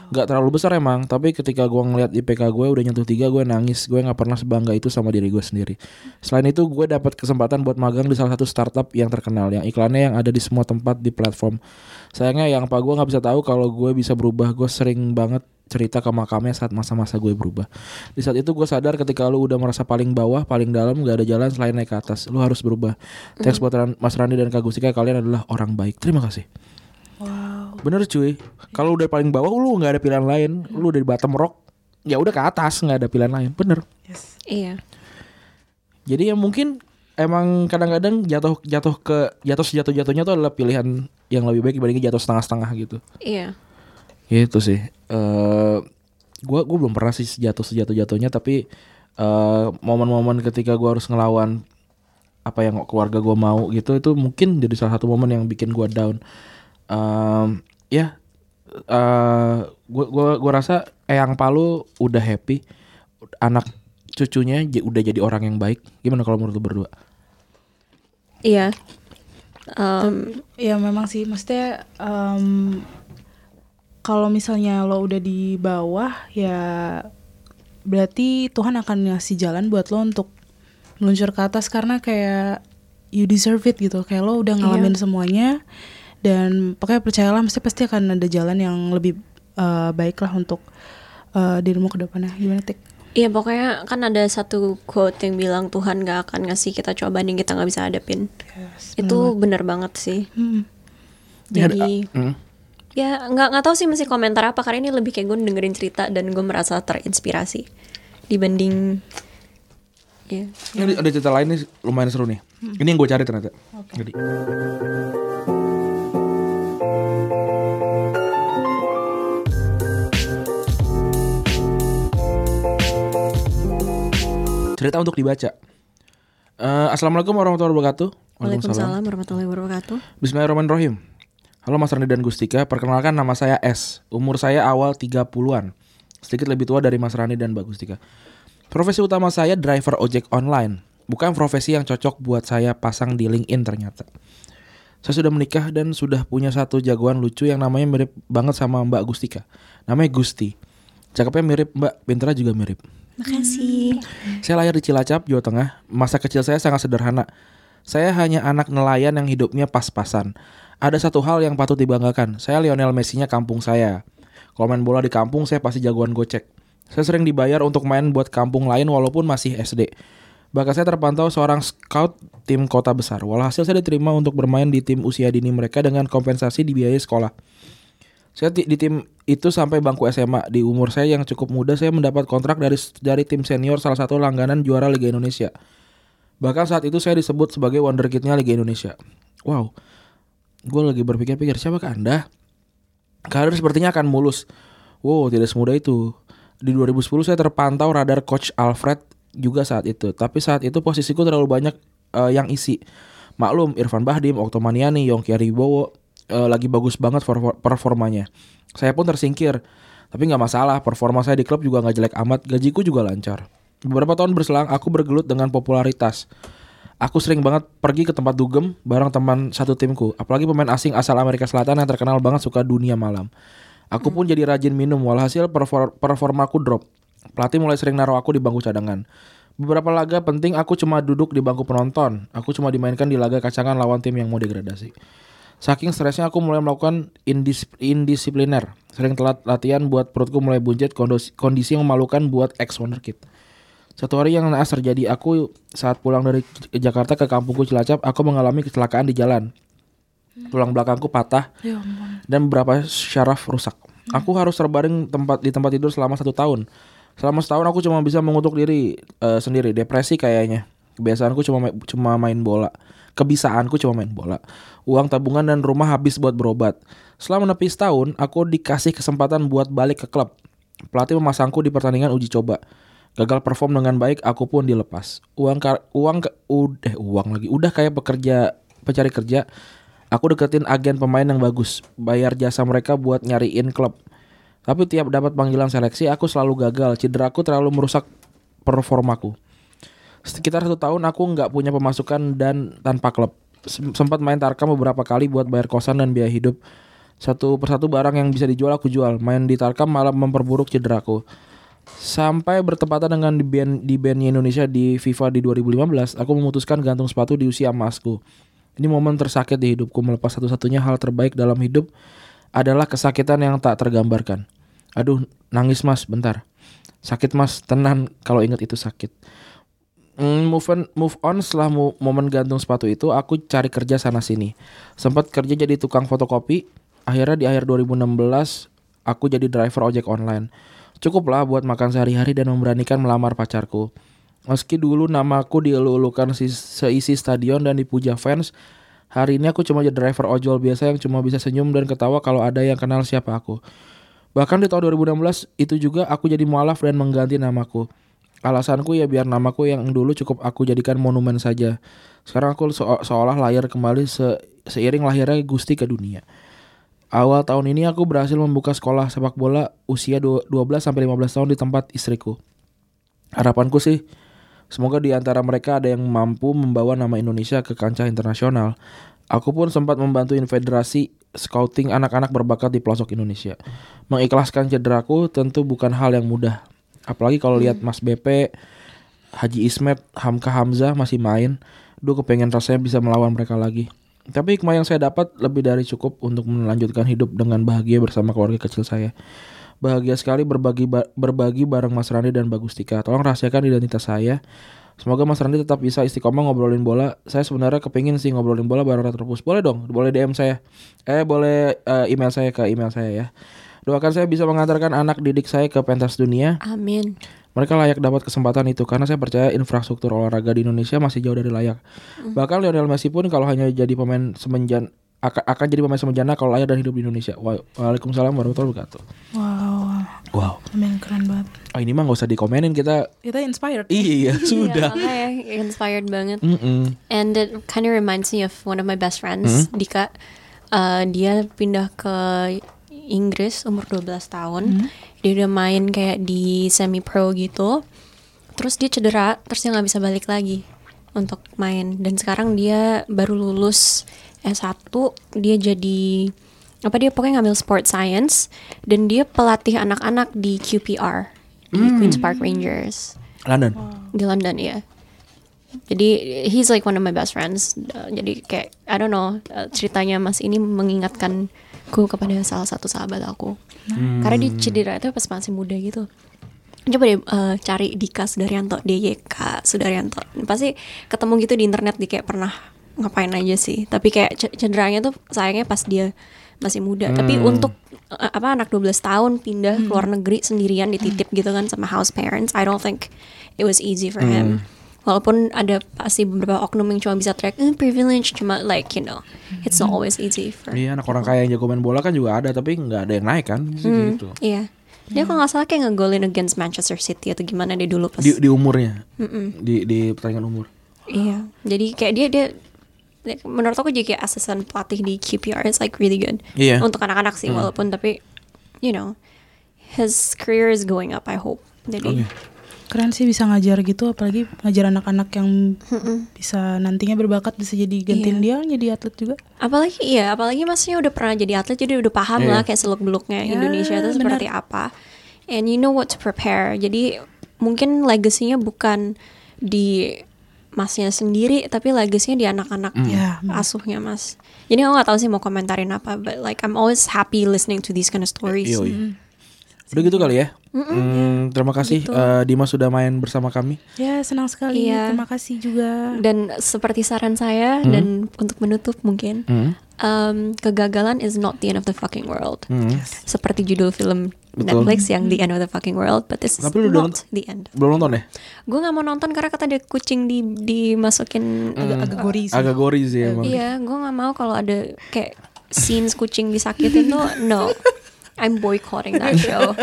Gak terlalu besar emang Tapi ketika gue ngeliat IPK gue udah nyentuh 3 Gue nangis. Gue gak pernah sebangga itu sama diri gue sendiri. Selain itu gue dapat kesempatan buat magang di salah satu startup yang terkenal Yang iklannya yang ada di semua tempat di platform. Sayangnya yang pak gue gak bisa tahu kalau gue bisa berubah. Gue sering banget cerita ke makamnya saat masa-masa gue berubah Di saat itu gue sadar ketika lu udah merasa paling bawah Paling dalam gak ada jalan selain naik ke atas Lu harus berubah Thanks buat Mas Randi dan Kak Gustika Kalian adalah orang baik Terima kasih
Wow.
Bener cuy. Kalau udah paling bawah lu nggak ada pilihan lain. Lu dari bottom rock ya udah ke atas nggak ada pilihan lain. Bener.
Yes.
Iya.
Jadi ya mungkin emang kadang-kadang jatuh jatuh ke jatuh sejatuh jatuhnya tuh adalah pilihan yang lebih baik dibandingin jatuh setengah-setengah gitu.
Iya.
Gitu sih. Eh gua gua belum pernah sih jatuh sejatuh jatuhnya tapi eh momen-momen ketika gua harus ngelawan apa yang keluarga gua mau gitu itu mungkin jadi salah satu momen yang bikin gua down. Em, ya eh gua gua gua rasa Eyang Palu udah happy anak cucunya j- udah jadi orang yang baik. Gimana kalau menurut lu berdua?
Iya. Em,
Ya memang sih, maksudnya em, kalau misalnya lo udah di bawah ya berarti Tuhan akan ngasih jalan buat lo untuk meluncur ke atas karena kayak you deserve it gitu, kayak lo udah ngalamin semuanya dan pokoknya percayalah mesti pasti akan ada jalan yang lebih eh, baik lah untuk eh, dirimu ke depannya. Gimana Tik?
Iya pokoknya kan ada satu quote yang bilang Tuhan gak akan ngasih kita cobaan yang kita nggak bisa hadapin.
Yes,
Itu bener banget sih.
Hmm.
Ya,
Jadi
Hmm.
Ya nggak nggak tahu sih mesti komentar apa karena ini lebih kayak gue dengerin cerita dan gue merasa terinspirasi dibanding ya
Ini ada cerita lain nih lumayan seru nih. Ini yang gue cari ternyata. Jadi. Cerita untuk dibaca. Eh, Assalamualaikum warahmatullahi wabarakatuh.
Waalaikumsalam warahmatullahi wabarakatuh.
Bismillahirrahmanirrahim. Halo Mas Rani dan Gustika, perkenalkan nama saya S. Umur saya awal 30-an. Sedikit lebih tua dari Mas Rani dan Mbak Gustika. Profesi utama saya driver ojek online. Bukan profesi yang cocok buat saya pasang di LinkedIn ternyata. Saya sudah menikah dan sudah punya satu jagoan lucu yang namanya mirip banget sama Mbak Gustika. Namanya Gusti. Cakepnya mirip Mbak, pinternya juga mirip.
Makasih.
Saya lahir di Cilacap, Jawa Tengah. Masa kecil saya sangat sederhana. Saya hanya anak nelayan yang hidupnya pas-pasan. Ada satu hal yang patut dibanggakan. Saya Lionel Messi-nya kampung saya. Kalau main bola di kampung, saya pasti jagoan gocek. Saya sering dibayar untuk main buat kampung lain walaupun masih SD. Bahkan saya terpantau seorang scout tim kota besar. Walhasil saya diterima untuk bermain di tim usia dini mereka dengan kompensasi di biaya sekolah. Saya di tim itu sampai bangku SMA. Di umur saya yang cukup muda, saya mendapat kontrak dari dari tim senior salah satu langganan juara Liga Indonesia. Bahkan saat itu saya disebut sebagai wonderkidnya Liga Indonesia. Wow, gue lagi berpikir-pikir siapakah anda? Karir sepertinya akan mulus. Wow, tidak semudah itu. Di 2010 saya terpantau radar coach Alfred juga saat itu. Tapi saat itu posisiku terlalu banyak eh, yang isi. Maklum, Irfan Bahdim, Oktomaniani, Yongki Aribowo eh, lagi bagus banget for- performanya. Saya pun tersingkir. Tapi nggak masalah, performa saya di klub juga nggak jelek amat, gajiku juga lancar. Beberapa tahun berselang, aku bergelut dengan popularitas. Aku sering banget pergi ke tempat dugem bareng teman satu timku, apalagi pemain asing asal Amerika Selatan yang terkenal banget suka dunia malam. Aku pun jadi rajin minum, walhasil perfor- performaku drop. Pelatih mulai sering naruh aku di bangku cadangan. Beberapa laga penting aku cuma duduk di bangku penonton. Aku cuma dimainkan di laga kacangan lawan tim yang mau degradasi. Saking stresnya aku mulai melakukan indis indisipliner. Sering telat latihan buat perutku mulai buncit kondisi, kondisi yang memalukan buat ex wonderkid. Satu hari yang naas terjadi aku saat pulang dari Jakarta ke kampungku Cilacap, aku mengalami kecelakaan di jalan. Tulang belakangku patah
Ya
dan beberapa syaraf rusak. Aku harus terbaring tempat di tempat tidur selama satu tahun. Selama setahun aku cuma bisa mengutuk diri eh, sendiri, depresi kayaknya. Kebiasaanku cuma ma- cuma main bola. Kebisaanku cuma main bola. Uang tabungan dan rumah habis buat berobat. Setelah menepi setahun, aku dikasih kesempatan buat balik ke klub. Pelatih memasangku di pertandingan uji coba. Gagal perform dengan baik, aku pun dilepas. Uang kar- uang ke, udah uang lagi. Udah kayak pekerja pencari kerja. Aku deketin agen pemain yang bagus, bayar jasa mereka buat nyariin klub. Tapi tiap dapat panggilan seleksi, aku selalu gagal. Cederaku terlalu merusak performaku. Sekitar satu tahun aku nggak punya pemasukan dan tanpa klub. Sem- Sempat main Tarkam beberapa kali buat bayar kosan dan biaya hidup. Satu persatu barang yang bisa dijual aku jual. Main di Tarkam malah memperburuk cederaku. Sampai bertepatan dengan di band di bandnya Indonesia di FIFA di 2015, aku memutuskan gantung sepatu di usia emasku. Ini momen tersakit di hidupku melepas satu-satunya hal terbaik dalam hidup adalah kesakitan yang tak tergambarkan. Aduh, nangis mas, bentar. Sakit mas, tenang kalau ingat itu sakit. Mm, move on, move on setelah mo- momen gantung sepatu itu, aku cari kerja sana sini. Sempat kerja jadi tukang fotokopi. Akhirnya di akhir 2016, aku jadi driver ojek online. Cukuplah buat makan sehari-hari dan memberanikan melamar pacarku. Meski dulu namaku dielu-elukan si- seisi stadion dan dipuja fans, hari ini aku cuma jadi driver ojol biasa yang cuma bisa senyum dan ketawa kalau ada yang kenal siapa aku. Bahkan di tahun 2016 itu juga aku jadi mualaf dan mengganti namaku. Alasanku ya biar namaku yang dulu cukup aku jadikan monumen saja. Sekarang aku seo- seolah lahir kembali se- seiring lahirnya Gusti ke dunia. Awal tahun ini aku berhasil membuka sekolah sepak bola usia du- 12 sampai 15 tahun di tempat istriku. Harapanku sih semoga di antara mereka ada yang mampu membawa nama Indonesia ke kancah internasional. Aku pun sempat membantuin federasi scouting anak-anak berbakat di pelosok Indonesia. Mengikhlaskan cederaku tentu bukan hal yang mudah. Apalagi kalau lihat Mas BP, Haji Ismet, Hamka Hamzah masih main. Duh kepengen rasanya bisa melawan mereka lagi. Tapi hikmah yang saya dapat lebih dari cukup untuk melanjutkan hidup dengan bahagia bersama keluarga kecil saya. Bahagia sekali berbagi ba- berbagi bareng Mas Randi dan Bagus Tika. Tolong rahasiakan identitas saya. Semoga Mas Randi tetap bisa istiqomah ngobrolin bola. Saya sebenarnya kepingin sih ngobrolin bola bareng Retropus. Boleh dong, boleh DM saya. Eh boleh eh, email saya ke email saya ya. Doakan saya bisa mengantarkan anak didik saya ke pentas dunia.
Amin.
Mereka layak dapat kesempatan itu karena saya percaya infrastruktur olahraga di Indonesia masih jauh dari layak. Bahkan Lionel Messi pun kalau hanya jadi pemain semenjan akan, akan jadi pemain semenjana kalau layak dan hidup di Indonesia. Wa- Waalaikumsalam warahmatullahi wabarakatuh.
Wow,
Wow.
amin keren banget.
Oh ini mah nggak usah dikomenin kita.
Kita inspired.
Iya [laughs] sudah.
Iya, makanya inspired banget.
Mm-mm.
And it kind of reminds me of one of my best friends, Dika. Uh, dia pindah ke Inggris umur 12 tahun. Dia udah main kayak di semi pro gitu. Terus dia cedera, terus dia nggak bisa balik lagi untuk main. Dan sekarang dia baru lulus S1, dia jadi apa dia pokoknya ngambil sport science dan dia pelatih anak-anak di QPR di Queens Park Rangers
London.
di London ya. Jadi he's like one of my best friends. Uh, jadi kayak I don't know uh, ceritanya Mas ini mengingatkanku kepada salah satu sahabat aku. Karena dia cedera itu pas masih muda gitu. Coba deh uh, cari Dika Sudaryanto, DYK Sudaryanto. Pasti ketemu gitu di internet di kayak pernah ngapain aja sih. Tapi kayak cederanya tuh sayangnya pas dia masih muda. Tapi untuk uh, apa anak 12 tahun pindah ke luar negeri sendirian dititip gitu kan sama house parents, I don't think it was easy for him. Walaupun ada pasti beberapa oknum yang cuma bisa track eh, privilege, cuma like you know, it's not always easy for.
Iya anak orang kaya yang jago main bola kan juga ada tapi nggak ada yang naik kan gitu.
Iya. Dia kalau nggak salah kayak ngegolin against Manchester City atau gimana dia dulu pas.
Di, di umurnya. Di di pertandingan umur.
Iya. Jadi kayak dia dia menurut aku jadi kayak asisten pelatih di QPR is like really good.
Iya.
Untuk anak-anak sih walaupun tapi you know his career is going up I hope. Jadi
Keren sih bisa ngajar gitu, apalagi ngajar anak-anak yang bisa nantinya berbakat bisa jadi gantiin dia jadi atlet juga.
apalagi iya apalagi masnya udah pernah jadi atlet jadi udah paham
Iya.
lah kayak seluk beluknya
Ya,
Indonesia itu seperti apa. And you know what to prepare. Jadi mungkin legasinya bukan di masnya sendiri tapi legasinya di anak-anak
Ya,
asuhnya mas. Jadi aku nggak tahu sih mau komentarin apa but like I'm always happy listening to these kind of stories.
Yoi. Udah gitu kali ya. Hmm, terima kasih eh, Dimas sudah main bersama kami.
Ya senang sekali.
Iya.
Terima kasih juga.
dan seperti saran saya dan untuk menutup mungkin
Hmm.
um, kegagalan is not the end of the fucking world
Hmm.
seperti judul film
Betul.
Netflix yang the end of the fucking world but this is
Tapi udah
not the end
Belum nonton ya?
gue nggak mau nonton karena kata dia kucing di dimasukin
Agak, agak gori sih.
Agak gori sih emang.
Iya, gue nggak mau kalau ada kayak scenes kucing disakitin tuh no. I'm boycotting that show.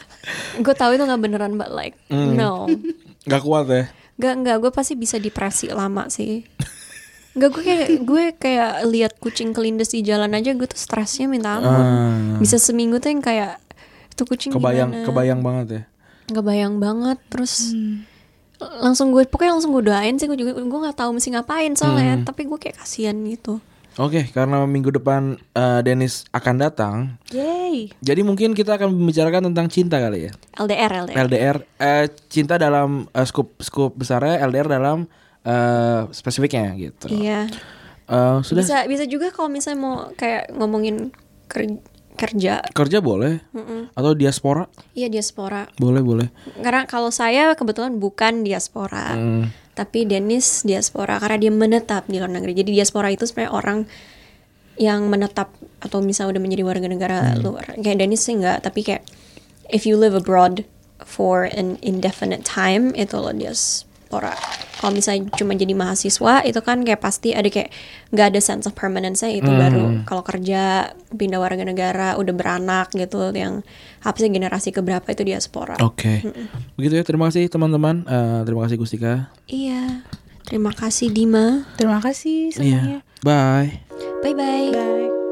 [laughs] gue tahu itu nggak beneran, but like no.
Gak kuat ya.
Gak nggak, gue pasti bisa depresi lama sih. Gak gue kayak gue kayak lihat kucing kelindes di jalan aja gue tuh stresnya minta ampun.
Ah.
Bisa seminggu tuh yang kayak itu kucing
Kebayang
gimana?
kebayang banget ya.
Kebayang banget terus langsung gue pokoknya langsung gue doain sih gue juga gue nggak tahu mesti ngapain soalnya tapi gue kayak kasihan gitu.
Oke, karena minggu depan eh, Dennis akan datang,
Yay.
jadi mungkin kita akan membicarakan tentang cinta kali ya.
LDR LDR.
LDR, eh, cinta dalam eh, scoop scoop besarnya, LDR dalam eh, spesifiknya gitu.
Iya.
Eh, sudah
Bisa bisa juga kalau misalnya mau kayak ngomongin ker- kerja.
kerja boleh atau diaspora
Iya diaspora.
boleh boleh.
Karena kalau saya kebetulan bukan diaspora.
Hmm.
Tapi Dennis diaspora karena dia menetap di luar negeri. Jadi diaspora itu sebenarnya orang yang menetap atau misalnya udah menjadi warga negara luar. Kayak Dennis sih enggak, tapi kayak if you live abroad for an indefinite time itu lo diaspora. Kalau misalnya cuma jadi mahasiswa itu kan kayak pasti ada kayak nggak ada sense of permanence-nya itu baru kalau kerja pindah warga negara udah beranak gitu yang habisnya generasi keberapa itu diaspora.
Oke, begitu ya. Terima kasih teman-teman. Eh, terima kasih Gustika.
Iya. Terima kasih Dima.
Terima kasih semuanya.
Iya. Bye.
Bye bye.
Bye.